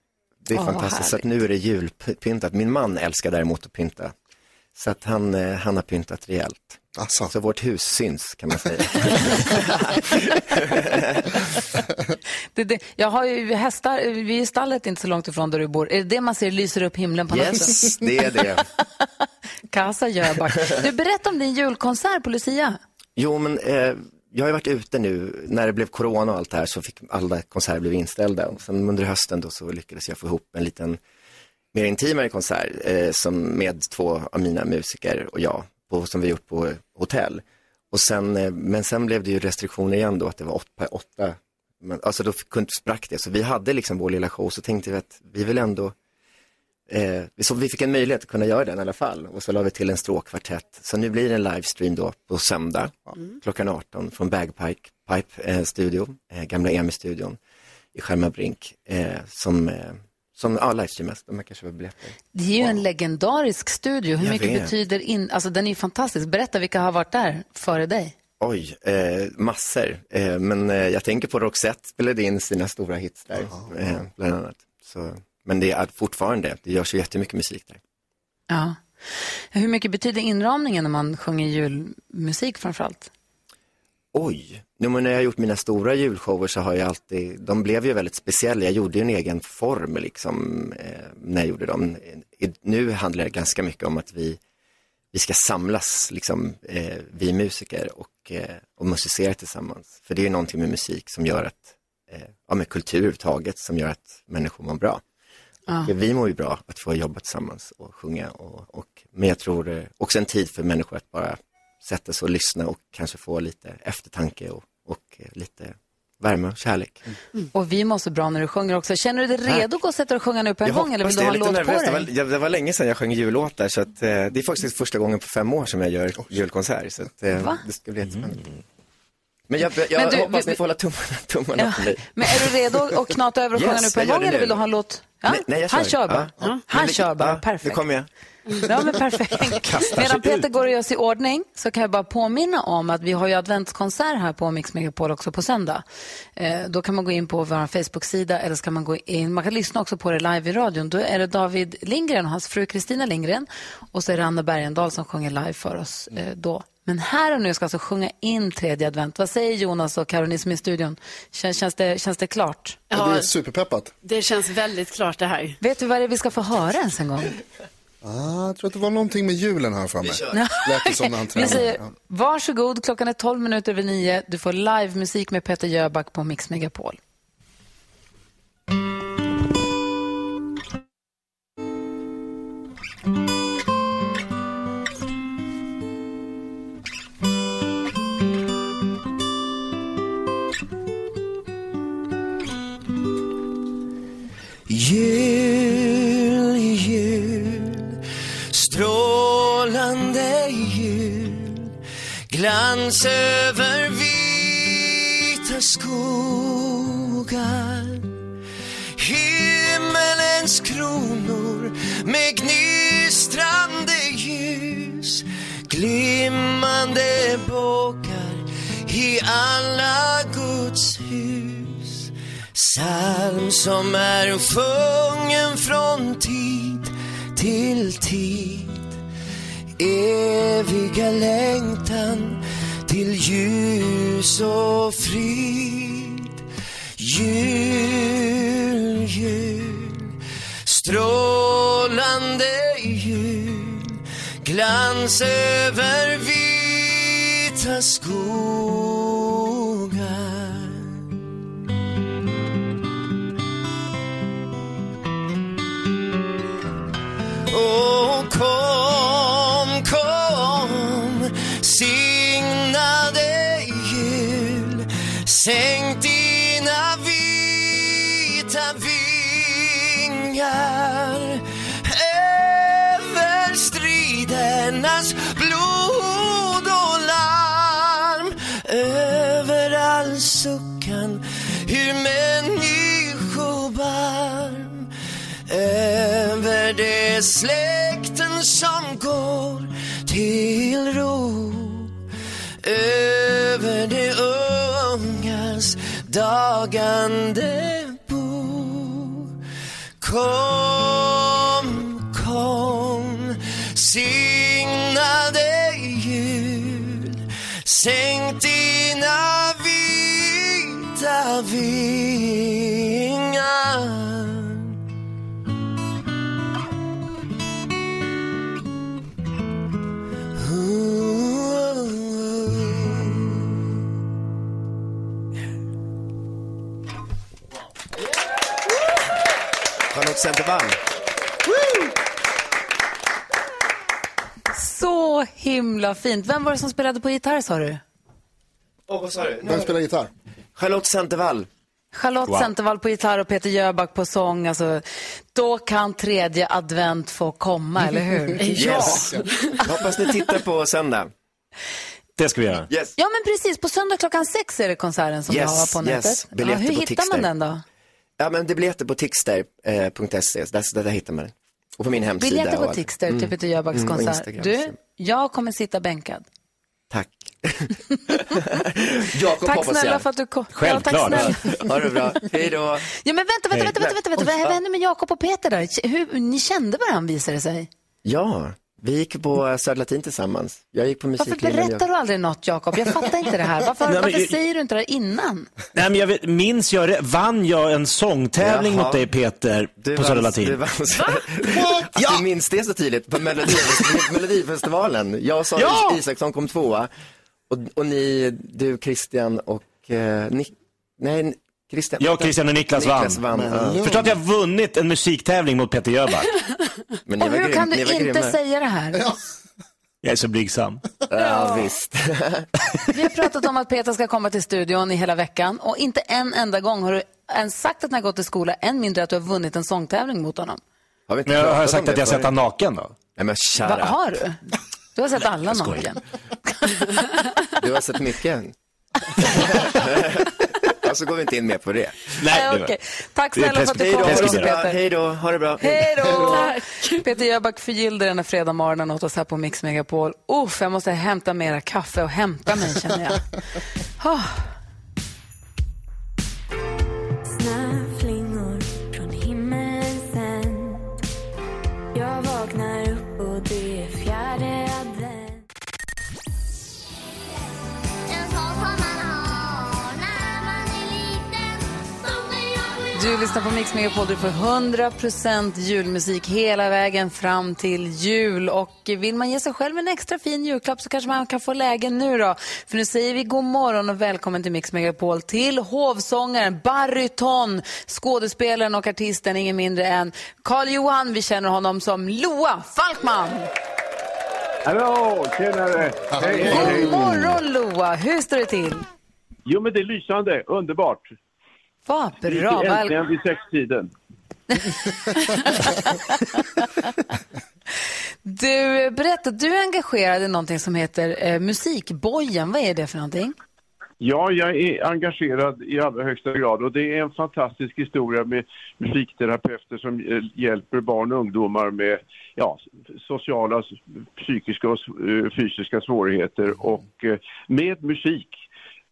S17: Det är
S1: Åh,
S17: fantastiskt. Så att nu är det julpyntat. Min man älskar däremot att pynta. Så att han, eh, han har pyntat rejält. Så vårt hus syns kan man säga.
S1: Det, det, jag har ju hästar, vi är i stallet inte så långt ifrån där du bor. Är det det man ser lyser upp himlen på
S17: Yes,
S1: natten?
S17: det är det.
S1: Kassa Jöback. Du, berätta om din julkonsert på Lucia.
S17: Jo, men eh, jag har varit ute nu, när det blev corona och allt det här så fick alla konserter blev inställda. Och sen under hösten då så lyckades jag få ihop en liten mer intimare konsert eh, som med två av mina musiker och jag, på, som vi gjort på hotell. Och sen, eh, men sen blev det ju restriktioner igen då, att det var åtta, åtta men, alltså då sprack det. Så vi hade liksom vår lilla show, så tänkte vi att vi vill ändå Eh, så vi fick en möjlighet att kunna göra den i alla fall och så la vi till en stråkkvartett. Så nu blir det en livestream då på söndag klockan 18 från Bagpipe Pipe, eh, studio, eh, gamla EMI-studion i Skärmarbrink eh, som, eh, som ja, livestreamas. De kan köpa biljetter.
S1: Det är ju en legendarisk studio. Hur
S17: Jag
S1: mycket
S17: vet.
S1: betyder in... Alltså den är ju fantastisk. Berätta vilka har varit där före dig.
S17: Oj, eh, massor. Eh, men eh, jag tänker på Roxette spelade in sina stora hits där, eh, bland annat. Så, men det är fortfarande, det görs ju jättemycket musik där.
S1: Ja. Hur mycket betyder inramningen när man sjunger julmusik framförallt?
S17: Oj, nu när jag har gjort mina stora julshower så har jag alltid, de blev ju väldigt speciella. Jag gjorde ju en egen form liksom eh, när jag gjorde dem. Nu handlar det ganska mycket om att vi, vi ska samlas, liksom, eh, vi musiker och, eh, och musicera tillsammans. För det är ju någonting med musik som gör att, ja med kultur överhuvudtaget som gör att människor mår bra.
S1: Ja.
S17: Vi mår ju bra att få jobba tillsammans och sjunga. Och, och, men jag tror eh, också en tid för människor att bara sätta sig och lyssna och kanske få lite eftertanke och, och eh, lite värme och kärlek.
S1: Och vi mår så bra när du sjunger också. Känner du dig redo att gå och sätta dig och sjunga nu på en gång eller vill du ha en låt på
S17: Det var,
S1: dig?
S17: jag- det var länge sedan jag sjöng jullåtar så att, eh, det är faktiskt första gången på fem år som jag gör julkonsert. Så att, eh, det ska bli jättespännande. Men jag, jag
S1: Men du,
S17: hoppas
S1: vi-
S17: ni får hålla tummarna, tummarna
S1: Ja,
S17: för mig.
S1: Men är du redo att knata över och sjunga
S17: Yes,
S1: nu på en gång eller vill du ha en låt? Ja,
S17: Nej, nej,
S1: han
S17: kör.
S1: bara.
S17: Ja. Ja.
S1: Han
S17: vi-
S1: kör bara, perfekt.
S17: Nu kommer jag.
S1: Ja, men perfekt. Medan Peter går och gör sig i ordning så kan jag bara påminna om att vi har ju adventskonsert här på Mix Megapol också på söndag. Eh, då kan man gå in på vår Facebook-sida eller så kan man gå in, man kan lyssna också på det live i radion. Då är det David Lindgren och hans fru Kristina Lindgren och så är det Anna Bergendahl som sjunger live för oss eh, då. Men här och nu ska alltså sjunga in tredje advent. Vad säger Jonas och Caroline som är i studion? Känns, känns, det, känns det klart?
S3: Ja, det är superpeppat.
S4: Det känns väldigt klart det här.
S1: Vet du vad det är vi ska få höra ens en gång?
S3: Ah, jag tror att det var någonting med julen här för mig. Lät det som när han
S1: Vi säger varsågod, klockan är 12 minuter över nio. Du får livemusik med Peter Jöback på Mix Megapol.
S18: Jul, jul, strålande jul Glans över vita skogar. Himmelens kronor med gnistrande ljus Glimmande bågar i alla Guds hus. Psalm som är sjungen från tid till tid. Eviga längtan till ljus och frid. Jul, jul, strålande jul. Glans över vita skogar. Sänk dina vita vingar över stridernas blod och larm. Över all suckan ur människobarm över de släkten som går till ro. Över de dagande bo Kom, kom, signade jul. Sänk dina vita vingar
S17: Centervall.
S1: Så himla fint. Vem var det som spelade på gitarr sa du?
S17: Åh, vad sa du?
S3: Vem spelar gitarr?
S17: Charlotte Centervall.
S1: Charlotte
S17: Wow.
S1: Centervall på gitarr och Peter Jöback på sång. Alltså, då kan tredje advent få komma, eller hur?
S17: Yes. Hoppas ni tittar på söndag.
S2: Det ska vi göra.
S17: Yes.
S1: Ja, men precis. På söndag klockan sex är det konserten som
S17: Yes,
S1: vi har på
S17: yes.
S1: nätet. Ja,
S17: Biljetter
S1: hur
S17: på
S1: hittar
S17: Tixter.
S1: man den då?
S17: Ja, men det biljetter på tixter.se, där, där hittar man den. Och på min hemsida.
S1: Biljetter på Tixter
S17: Mm.
S1: till Peter Jöbacks
S17: Mm,
S1: konsert. Du, jag kommer sitta bänkad.
S17: Tack. Jakob
S1: Tack snälla för att du kom.
S17: Självklart.
S1: Ja, tack snälla.
S17: Ha det bra. Hej då.
S1: Ja, men vänta, vänta, vänta, vänta, vänta, Vad hände med Jakob och Peter där? Hur, ni kände varandra visade det sig.
S17: Ja, vi gick på Södra Latin tillsammans. Jag gick på
S1: Varför berättar du aldrig något Jakob? Jag fattar inte det här. Varför,
S2: Nej, men-
S1: varför säger du inte det här innan?
S2: Nej, men jag vet, minns jag, det? vann jag en sångtävling
S17: Jaha.
S2: mot dig Peter
S17: Du
S2: på Södra Latin?
S17: Du vann, att du minns det så tydligt på Melodi, Melodifestivalen. Jag och Sara
S2: Ja!
S17: Isaksson kom tvåa. Och, och ni, du Christian och eh, Nick, nej, Christian.
S2: Jag, Christian och Niklas,
S17: Niklas
S2: vann.
S17: vann. ja.
S2: Förstå att jag har vunnit en musiktävling mot Peter Jöback.
S17: Men ni
S1: Och
S17: var
S1: hur
S17: grym-
S1: kan du inte
S17: grymma.
S1: säga det här?
S2: Jag är så blygsam.
S17: Ja, visst.
S1: Vi har pratat om att Peter ska komma till studion i hela veckan och inte en enda gång har du ens sagt att ni har gått till skola, än mindre att du har vunnit en sångtävling mot honom.
S17: Har vi inte
S2: Men jag har jag sagt att jag sett
S17: förut?
S2: honom naken då?
S17: Nej men shut
S1: Va,
S17: up.
S1: har du? Du har sett alla naken.
S17: Du har sett mycket. och så går vi inte in mer på det.
S1: Nej, okej. Tack snälla för att du
S17: Hej
S1: kom
S17: då,
S1: hit,
S17: Peter.
S1: Peter.
S17: Hej då, ha det bra.
S1: Hej då! Peter Jöback förgyllde den här fredag morgonen åt oss här på Mix Megapol. Uff, jag måste hämta mera kaffe och hämta mig känner jag. Oh. Du lyssnar på Mix Megapol, du får 100% julmusik hela vägen fram till jul. Och vill man ge sig själv en extra fin julklapp så kanske man kan få läge nu då. För nu säger vi god morgon och välkommen till Mix Megapol till hovsångaren, baryton, skådespelaren och artisten, ingen mindre än Karl Johan. Vi känner honom som Loa Falkman.
S19: Hallå, tjenare! Hej, hej, hej.
S1: God morgon Loa, hur står det till?
S19: Jo, men det är lysande, underbart.
S1: Vad bra.
S19: Äntligen vid sextiden.
S1: Du, berätta, du är engagerad i någonting som heter eh, Musikbojen. Vad är det för någonting?
S19: Ja, jag är engagerad i allra högsta grad och det är en fantastisk historia med musikterapeuter som eh, hjälper barn och ungdomar med ja, sociala, psykiska och eh, fysiska svårigheter och eh, med musik.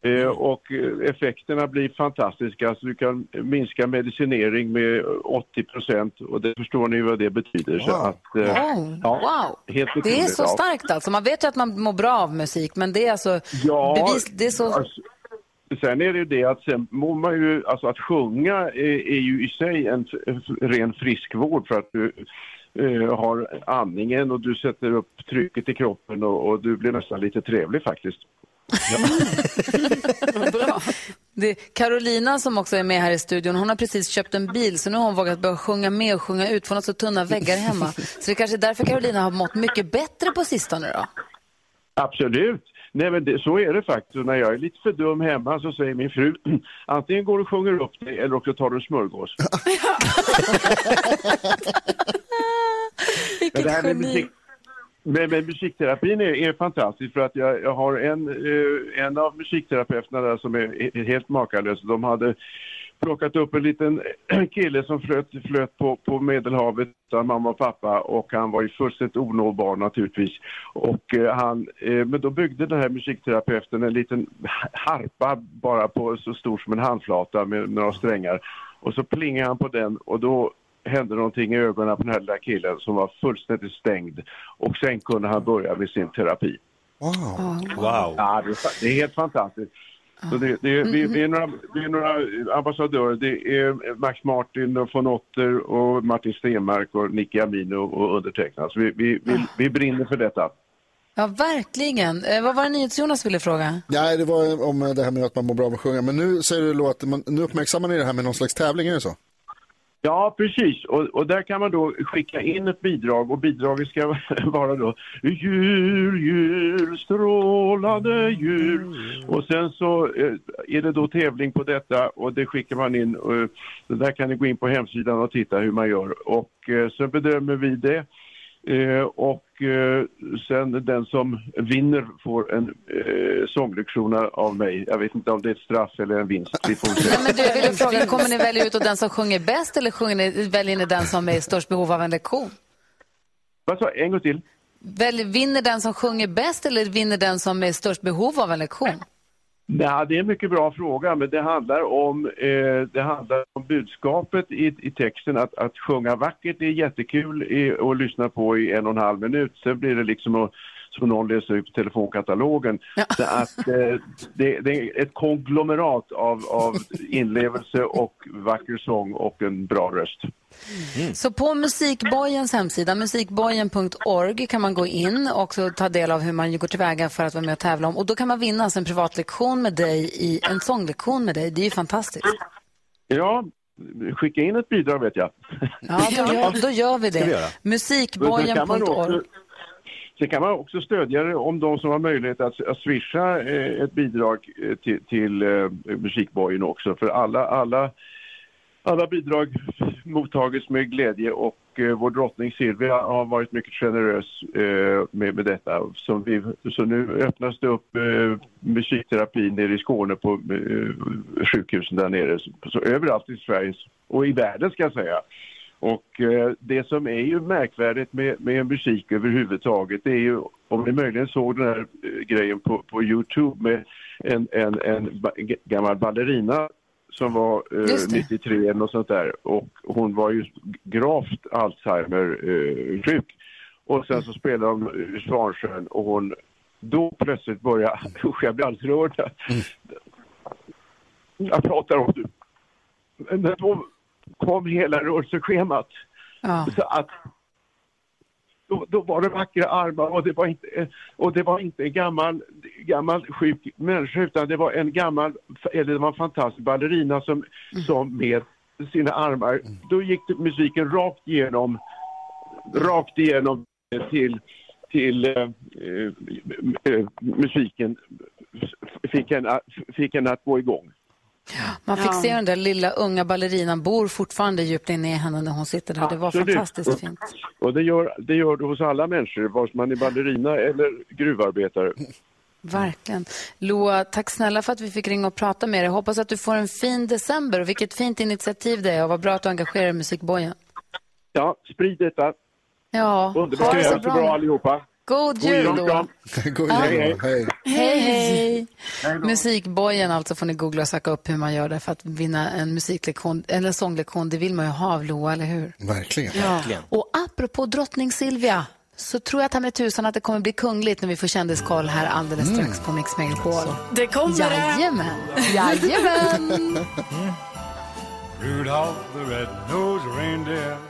S19: Eh, Och eh, effekterna blir fantastiska. Alltså du kan minska medicinering med 80 procent och det förstår ni vad det betyder. Så att, eh,
S1: Wow.
S19: ja,
S1: wow.
S19: Helt
S1: Det är så starkt alltså. Man vet ju att man mår bra av musik, men det är alltså
S19: Ja,
S1: bevis... Det är så...
S19: alltså, sen är det ju det att sen mår man ju, alltså att sjunga är, är ju i sig en ren friskvård för att du eh, har andningen och du sätter upp trycket i kroppen och, och du blir nästan lite trevlig faktiskt.
S1: Det, Carolina som också är med här i studion, hon har precis köpt en bil så nu har hon vågat börja sjunga med och sjunga ut för hon har så tunna väggar hemma. Så det är kanske är därför Carolina har mått mycket bättre på sistone då.
S19: Absolut. Nej men det, så är det faktiskt. När jag är lite för dum hemma så säger min fru antingen går du och sjunger upp dig eller också tar du en smörgås. Men det här med musik, men, men musikterapin är, är fantastisk för att jag, jag har en, eh, en av musikterapeuterna där som är helt makalös. De hade plockat upp en liten kille som flöt, flöt på, på Medelhavet utan mamma och pappa och han var ju fullständigt onåbar naturligtvis. Och eh, han, eh, men då byggde den här musikterapeuten en liten harpa bara på så stor som en handflata med några strängar. Och så plingade han på den och då hände någonting i ögonen på den här lilla killen som var fullständigt stängd. Och sen kunde han börja med sin terapi.
S3: Wow.
S2: Wow.
S19: Ja, det, är, fa- det är helt fantastiskt. Så det, det, är- vi, vi, är några, vi är några ambassadörer. Det är Max Martin och von Otter och Martin Stenmark och Nicky Amino och undertecknad. Så vi, vi, vi, vi brinner för detta.
S1: Ja, verkligen. Eh, vad var det NyhetsJonas ville fråga?
S3: Nej, det var om det här med att man mår bra av att sjunga. Men nu säger du att man, nu uppmärksammar ni det här med någon slags tävling, är det så?
S19: Ja, precis. Och, och där kan man då skicka in ett bidrag och bidraget ska vara då Jul, jul, strålande jul. Och sen så eh, är det då tävling på detta och det skickar man in. Eh, och, där kan ni gå in på hemsidan och titta hur man gör. Och eh, så bedömer vi det. Eh, och eh, sen den som vinner får en eh, sånglektion av mig. Jag vet inte om det är ett straff eller en vinst. Vi får se.
S1: Men du, jag ville fråga, kommer ni välja ut den som sjunger bäst eller sjunger ni, väljer ni den som är i störst behov av en lektion?
S19: Vad sa En gång till.
S1: Väl, vinner den som sjunger bäst eller vinner den som är i störst behov av en lektion?
S19: Nej, det är en mycket bra fråga, men det handlar om, eh, det handlar om budskapet i, i texten. Att, att sjunga vackert är jättekul i, att lyssna på i en och en halv minut. Sen blir det liksom att, som någon läser ut telefonkatalogen. Så att, eh, det, det är ett konglomerat av, av inlevelse och vacker sång och en bra röst.
S1: Så på Musikbojens hemsida, musikbojen.org, kan man gå in och också ta del av hur man går tillväga för att vara med och tävla om. Och då kan man vinna alltså en privatlektion med dig, i en sånglektion med dig. Det är ju fantastiskt.
S19: Ja, skicka in ett bidrag vet jag.
S1: Ja, då gör, då gör vi det. Musikbojen.org.
S19: Sen kan man också stödja det om de som har möjlighet att, att swisha eh, ett bidrag eh, till, till eh, Musikbojen också. För alla, alla alla bidrag mottagits med glädje och eh, vår drottning Silvia har varit mycket generös eh, med, med detta. Så, vi, så nu öppnas det upp eh, musikterapi nere i Skåne på eh, sjukhusen där nere. Så, så överallt i Sverige och i världen ska jag säga. Och eh, det som är ju märkvärdigt med, med musik överhuvudtaget det är ju om ni möjligen såg den här eh, grejen på, på Youtube med en, en, en ba, gammal ballerina som var eh,
S1: Just det.
S19: 93 eller något sånt där och hon var ju gravt Alzheimer-sjuk. och sen så spelade de eh, Svansjön och hon då plötsligt började, usch jag blir alldeles rörd här. Jag pratar om det. Men då kom hela rörelseschemat.
S1: Ja.
S19: Så att då, då var det vackra armar och det var inte, och det var inte en gammal, gammal sjuk människa utan det var en gammal, eller det var en fantastisk ballerina som, som med sina armar, då gick musiken rakt igenom, rakt igenom till, till eh, eh, musiken, fick henne, fick henne att gå igång.
S1: Man fick se den där lilla unga ballerinan bor fortfarande djupt inne i henne när hon sitter där. Det var
S19: Absolut.
S1: fantastiskt fint.
S19: Och det gör, det gör det hos alla människor, vare sig man är ballerina eller gruvarbetare.
S1: Verkligen. Loa, tack snälla för att vi fick ringa och prata med dig. Hoppas att du får en fin december och vilket fint initiativ det är och vad bra att du engagerar dig i musikbojen.
S19: Ja, sprid detta.
S1: Ja,
S19: Underbart.
S1: ha det så
S19: Ha det så bra allihopa.
S1: God jul
S19: kram.
S3: God jul, hej.
S1: Hej, hej. Musikbojen alltså får ni googla och söka upp hur man gör det för att vinna en musiklektion, eller en sånglektion. Det vill man ju ha av Loa, eller hur?
S3: Verkligen.
S1: Ja. Och apropå drottning Silvia så tror jag ta med tusan att det kommer bli kungligt när vi får kändiskoll här alldeles strax på Mix Megapol.
S4: Det kommer det.
S1: Jajamän. Jajamän.
S7: Rudolph the red-nosed reindeer.